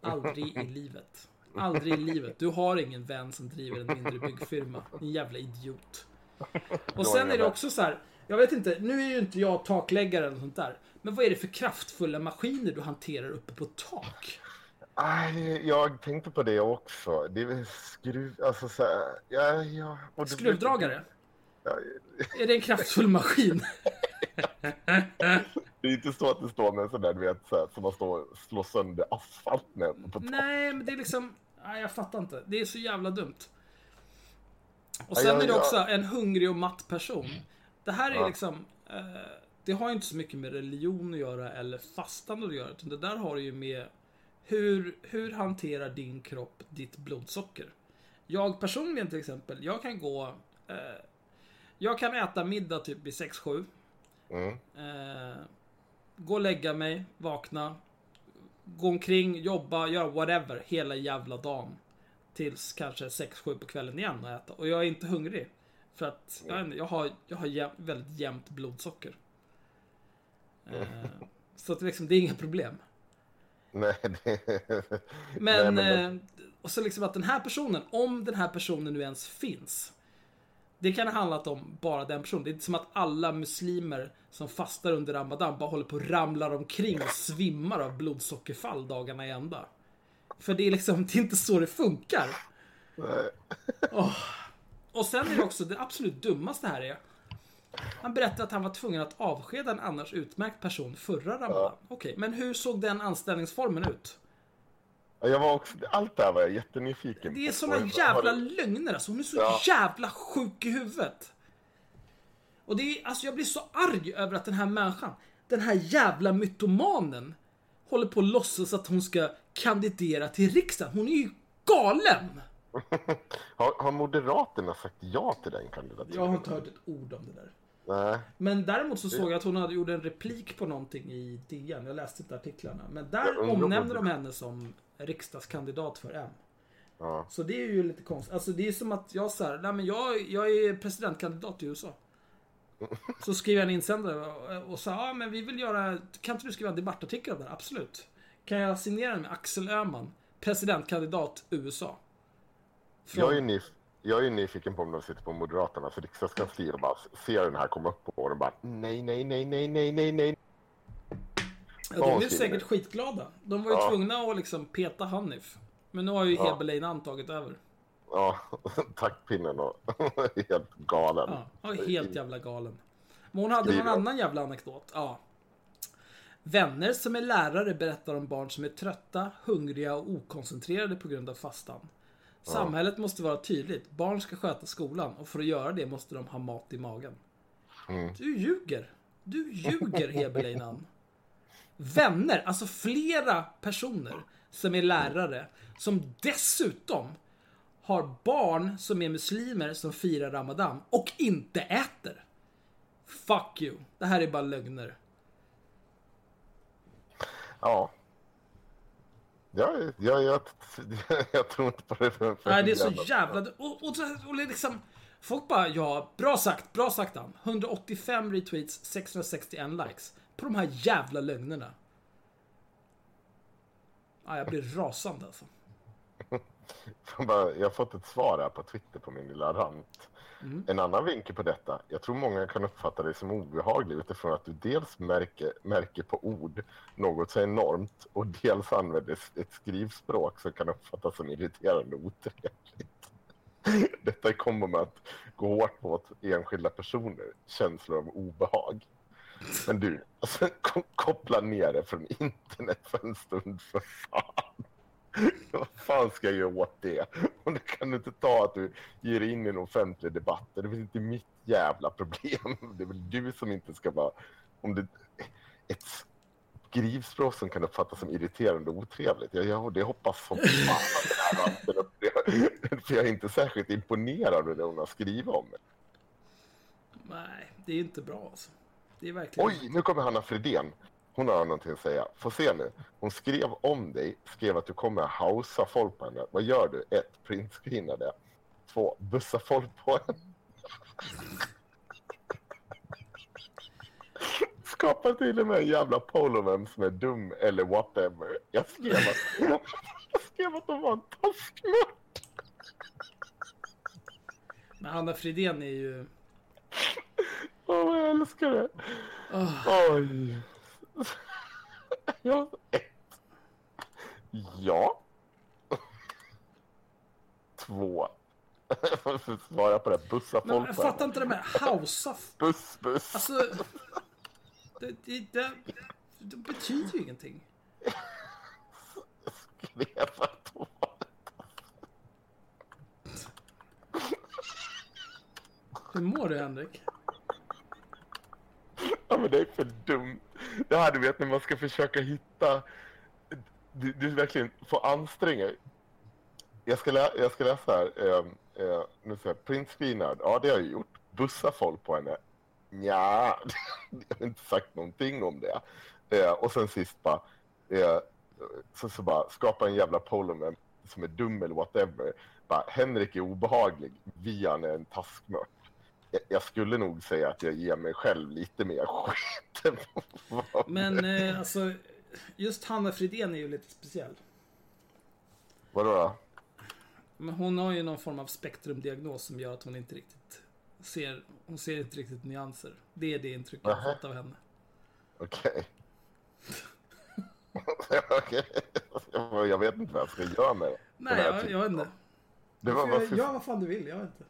Aldrig i livet. Aldrig i livet. Du har ingen vän som driver en mindre byggfirma. En jävla idiot. Och sen är det också så här. Jag vet inte, nu är ju inte jag takläggare eller sånt där. Men vad är det för kraftfulla maskiner du hanterar uppe på tak? Aj, jag tänkte på det också. Det är skruv... Alltså så här, ja, ja. Skruvdragare? Är det en kraftfull maskin? Det är inte så att det står med en sån där, du vet, så här, som man står och slår sönder asfalt med. På Nej, men det är liksom... Nej, jag fattar inte. Det är så jävla dumt. Och sen är det också en hungrig och matt person. Det här är liksom... Eh, det har ju inte så mycket med religion att göra eller fastande att göra. Utan det där har ju med hur, hur hanterar din kropp ditt blodsocker? Jag personligen till exempel, jag kan gå... Eh, jag kan äta middag typ vid 6-7. Mm. Eh, gå och lägga mig, vakna, gå omkring, jobba, göra whatever hela jävla dagen. Tills kanske 6-7 på kvällen igen och äta. Och jag är inte hungrig. För att jag, jag har, jag har jäm, väldigt jämnt blodsocker. Eh, så att liksom, det är inga problem. Nej, det... Men, men eh, och så liksom att den här personen, om den här personen nu ens finns. Det kan ha handlat om bara den personen. Det är inte som att alla muslimer som fastar under Ramadan bara håller på och ramlar omkring och svimmar av blodsockerfall dagarna i ända. För det är liksom, det är inte så det funkar. Åh. Och sen är det också, det absolut dummaste här är. Han berättade att han var tvungen att avskeda en annars utmärkt person förra Ramadan. Okej, men hur såg den anställningsformen ut? Ja, Jag var också... Allt det här var jag jättenyfiken Det är på. såna jävla lögner alltså. Hon är så Ja. jävla sjuk i huvudet. Och det är, alltså jag blir så arg över att den här människan, den här jävla mytomanen, håller på att låtsas att hon ska kandidera till riksdagen. Hon är ju galen! Har, har Moderaterna sagt ja till den kandidaturen? Jag har inte hört ett ord om det där. Nej. Men däremot så såg jag att hon hade gjort en replik på någonting i DN. Jag läste inte artiklarna. Men där vad de henne som riksdagskandidat för M. Ja. Så det är ju lite konstigt. Alltså det är som att jag så här, nej men jag, jag är presidentkandidat i USA. Så skriver jag en insändare och, sa, ja men vi vill göra, kan inte du skriva en debattartikel om det här? Absolut. Kan jag signera den med Axel Öhman, presidentkandidat USA? Från, Jag är, nyf jag är nyfiken på om de sitter på Moderaternas riksdagskansli och bara ser den här komma upp på och de bara nej, nej, nej, nej, nej, nej, nej. Ja, de är säkert skitglada. De var ju Ja. tvungna att liksom peta Hanif. Men nu har ju Heberlein tagit över. Ja, taktpinnen och helt galen. Ja, helt jävla galen. Men hon hade någon annan jävla anekdot. Ja. Vänner som är lärare berättar om barn som är trötta, hungriga och okoncentrerade på grund av fastan. Samhället måste vara tydligt. Barn ska sköta skolan och för att göra det måste de ha mat i magen. Du ljuger. Du ljuger, Heberleinan. Vänner, alltså flera personer som är lärare, som dessutom har barn som är muslimer som firar Ramadan och inte äter. Fuck you. Det här är bara lögner. Ja. Ja, jag, jag, jag tror inte på det. För, Nej, det är så jävla-. Och, och, och liksom... Folk bara, ja, bra sagt, bra sagt han. 185 retweets, 661 likes. På de här jävla lögnerna. Ja, jag blir rasande alltså. Jag har fått ett svar här på Twitter på min lilla rant. En annan vinkel på detta. Jag tror många kan uppfatta det som obehaglig utifrån att du dels märker, märker på ord något så enormt och dels använder ett skrivspråk som kan uppfattas som irriterande och otrevligt. Detta kombo med att gå hårt mot enskilda personer, känslor av obehag. Men du, alltså, koppla ner det från internet för en stund för fan. Vad fan ska jag göra åt det? Och det kan du inte ta att du ger dig in i en offentlig debatt. Det är väl inte mitt jävla problem. Det är väl du som inte ska vara... Om det, ett skrivspråk som kan uppfattas som irriterande och otrevligt. Ja, ja, det hoppas som fan att den här. För jag är inte särskilt imponerad av det hon har skrivit om. Nej, det är inte bra alltså. Det är verkligen... Oj, nu kommer Hanna Fredén. Hon har någonting att säga. Få se nu. Hon skrev om dig, skrev att du kommer hausa folk på henne. Vad gör du? Ett, Printscreena det. Två, bussa folk på henne. Skapar till och med en jävla poll om vem som är dum eller whatever. Jag skrev att, jag skrev att de var en taskmört. Men Hanna Fridén är ju... Åh, jag älskar det. Oj. Ja. Ett. Ja. Två. Svara på det. Bussa Men folk jag på fattar inte det med hausa. Buss, buss. Alltså... Det, det, det, det betyder ju ingenting. Hon var- Hur mår du Henrik? Ja, men det är för dumt. Det här du vet när man ska försöka hitta... Du, du verkligen får anstränga dig. Jag ska, lä- jag ska läsa här. Eh, eh, nu ska jag, Prince screenad. Ja, det har jag gjort. Bussa folk på henne. Ja, jag har inte sagt någonting om det. Eh, och sen sist bara... Eh, så, så bara skapa en jävla poll som är dum eller whatever. Bara, Henrik är obehaglig. Vian är en taskmört. Jag, jag skulle nog säga att jag ger mig själv lite mer skit. Men eh, alltså... Just Hanna Fridén är ju lite speciell. Vadå då? Men hon har ju någon form av spektrumdiagnos som gör att hon inte riktigt ser... Hon ser inte riktigt nyanser. Det är det intrycket jag fått av henne. Okej. Okej. Jag vet inte vad jag ska göra med den Nej, jag, jag vet inte. Det var, varför, Gör vad fan du vill, jag vet inte.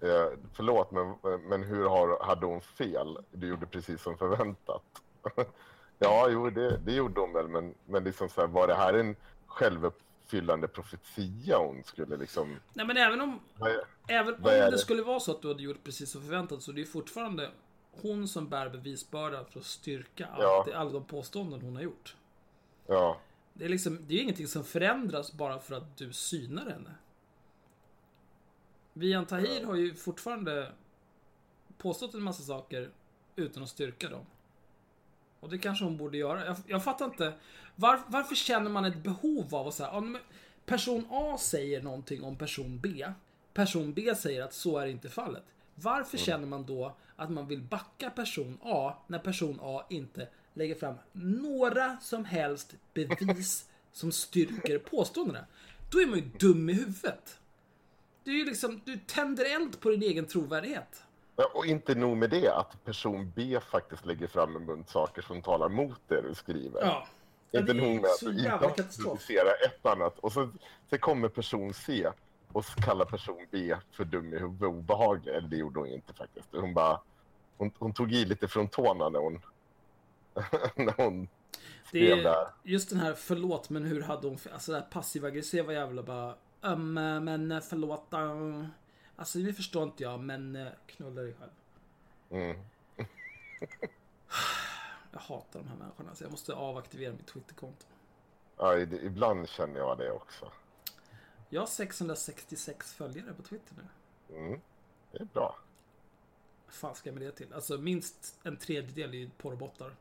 Eh, förlåt, men, men hur har, hade hon fel? Du gjorde precis som förväntat. ja, jo, det, det gjorde hon väl, men, men liksom så här, var det här en självuppfyllande profetia hon skulle liksom... Nej men även om... Vad Även om vad det det? skulle vara så att du hade gjort precis som förväntat så det är fortfarande hon som bär bevisbördan för att styrka Ja. alla de påståenden hon har gjort. Ja, Det är liksom, det är ingenting som förändras bara för att du synar henne. Vian Tahir har ju fortfarande påstått en massa saker utan att styrka dem. Och det kanske hon borde göra. Jag, jag fattar inte. Var, varför känner man ett behov av att säga, person A säger någonting om person B. Person B säger att så är inte fallet. Varför känner man då att man vill backa person A när person A inte lägger fram några som helst bevis som styrker påståendena? Då är man ju dum i huvudet. Du är ju liksom, du tänder eld på din egen trovärdighet. Och inte nog med det, att person B faktiskt lägger fram en bunt saker som talar mot det du skriver. Ja. Inte det är nog med att jävla inte ett annat och så, så kommer person C och kallar person B för dum i huvudet och obehaglig. Eller det gjorde hon inte faktiskt. Hon bara... Hon, hon tog i lite från tårna när hon... när hon Det är där. just den här förlåt men hur hade hon... Alltså det här passiv aggressiva jävla bara... Um, men förlåt. Uh, alltså det förstår inte jag men uh, knulla dig själv. Mm. Jag hatar de här människorna så jag måste avaktivera mitt Twitterkonto. Ja, ibland känner jag det också. Jag har 666 följare på Twitter nu. Mm. Det är bra. Fan ska jag med det till? Alltså minst en tredjedel är ju porrbottar.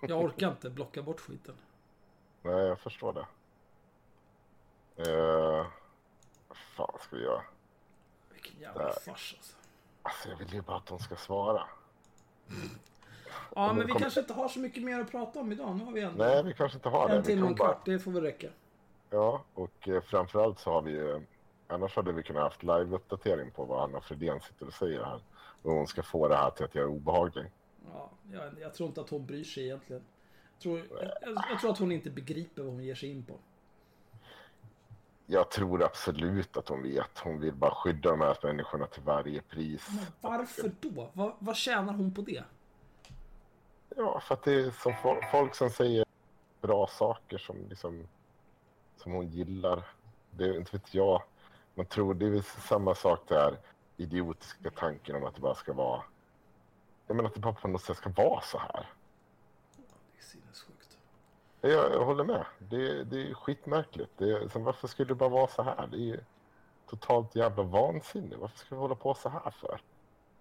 Jag orkar inte blocka bort skiten. Nej, jag förstår det. Uh, vad fan ska vi göra? Vilken jävla fars alltså. Alltså, jag vill ju bara att de ska svara. Ja men vi kommer- kanske inte har så mycket mer att prata om idag. Nu har vi ändå Nej, vi kanske inte har en timme och en bara- kvart. Det får väl räcka. Ja, och eh, framförallt så har vi ju... Annars hade vi kunnat haft live-uppdatering på vad Anna Fredén sitter och säger här. Och hon ska få det här till att jag är obehaglig. Ja, jag, jag tror inte att hon bryr sig egentligen. Jag tror, jag, jag tror att hon inte begriper vad hon ger sig in på. Jag tror absolut att hon vet. Hon vill bara skydda de här människorna till varje pris. Varför då? Vad, vad tjänar hon på det? Ja, för att det är som fol- folk som säger bra saker som, liksom, som hon gillar. Det inte vet jag. Man tror det är väl samma sak där idiotiska tanken om att det bara ska vara... Jag menar att det bara på något sätt ska vara så här. Jag, jag håller med. Det, det är skitmärkligt. Det, sen varför skulle det bara vara så här? Det är totalt jävla vansinne. Varför ska vi hålla på så här för?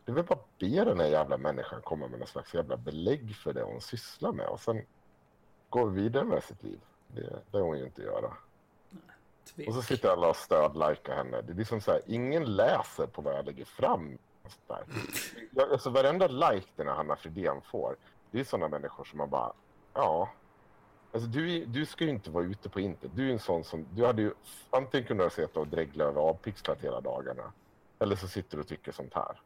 Det är väl bara be den här jävla människan komma med någon slags jävla belägg för det hon sysslar med och sen går vi vidare med sitt liv. Det det hon ju inte göra. Tvek. Och så sitter alla och stödlikar henne. Det är liksom så här, ingen läser på vad jag lägger fram. Jag, alltså varenda like den här Hanna Fridén får, det är sådana människor som man bara, ja. Alltså du, du ska ju inte vara ute på internet. Du är en sån som, du hade ju antingen kunnat sitta och dregla över avpixlat hela dagarna. Eller så sitter du och tycker sånt här.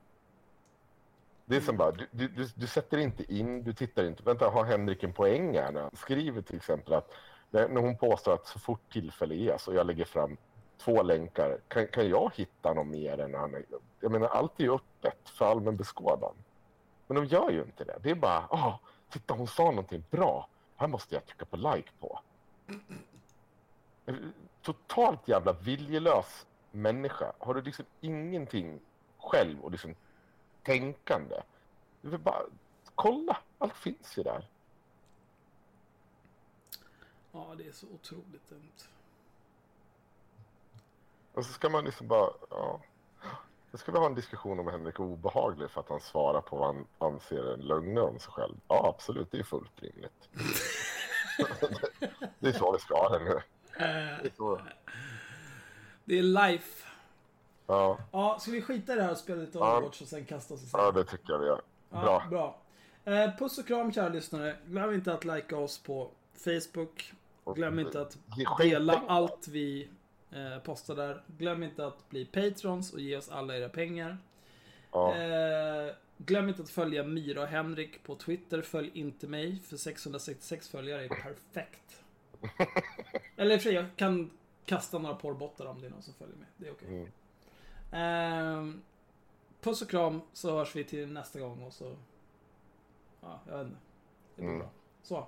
Det är som bara, du, du, du, du sätter inte in, du tittar inte. Vänta, har Henrik en poäng här när han skriver till exempel att när, hon påstår att så fort tillfälle ges och jag lägger fram två länkar, kan, kan jag hitta någon mer än han? Jag menar, allt är ju öppet för allmän beskådan. Men de gör ju inte det. Det är bara, ah, titta hon sa någonting bra. Här måste jag trycka på like på. Totalt jävla viljelös människa. Har du liksom ingenting själv och liksom tänkande? Du vill bara, kolla, allt finns ju där. Ja, det är så otroligt dumt. Och så ska man liksom bara, ja. Ska vi ha en diskussion om Henrik är obehaglig för att han svarar på vad han anser är lögner om sig själv. Ja, absolut, det är fullt rimligt. det är så vi ska ha det nu. Det är så. Det är life. Ja, Ja, ska vi skita i det här och spela lite Overwatch och sen kasta oss i ja, det tycker jag vi gör. Ja, Bra. bra. Eh, puss och kram kära lyssnare. Glöm inte att likea oss på Facebook. Glöm inte att dela allt vi eh, postar där. Glöm inte att bli patrons och ge oss alla era pengar. Ja. Eh, glöm inte att följa Myra och Henrik på Twitter. Följ inte mig, för 666 följare är perfekt. Eller i och för sig, jag kan kasta några porrbottar om det är någon som följer mig. Det är okej. Mm. Ehm, puss och kram, så hörs vi till nästa gång och så... Ja, jag vet inte. Det blir Mm. bra. Så.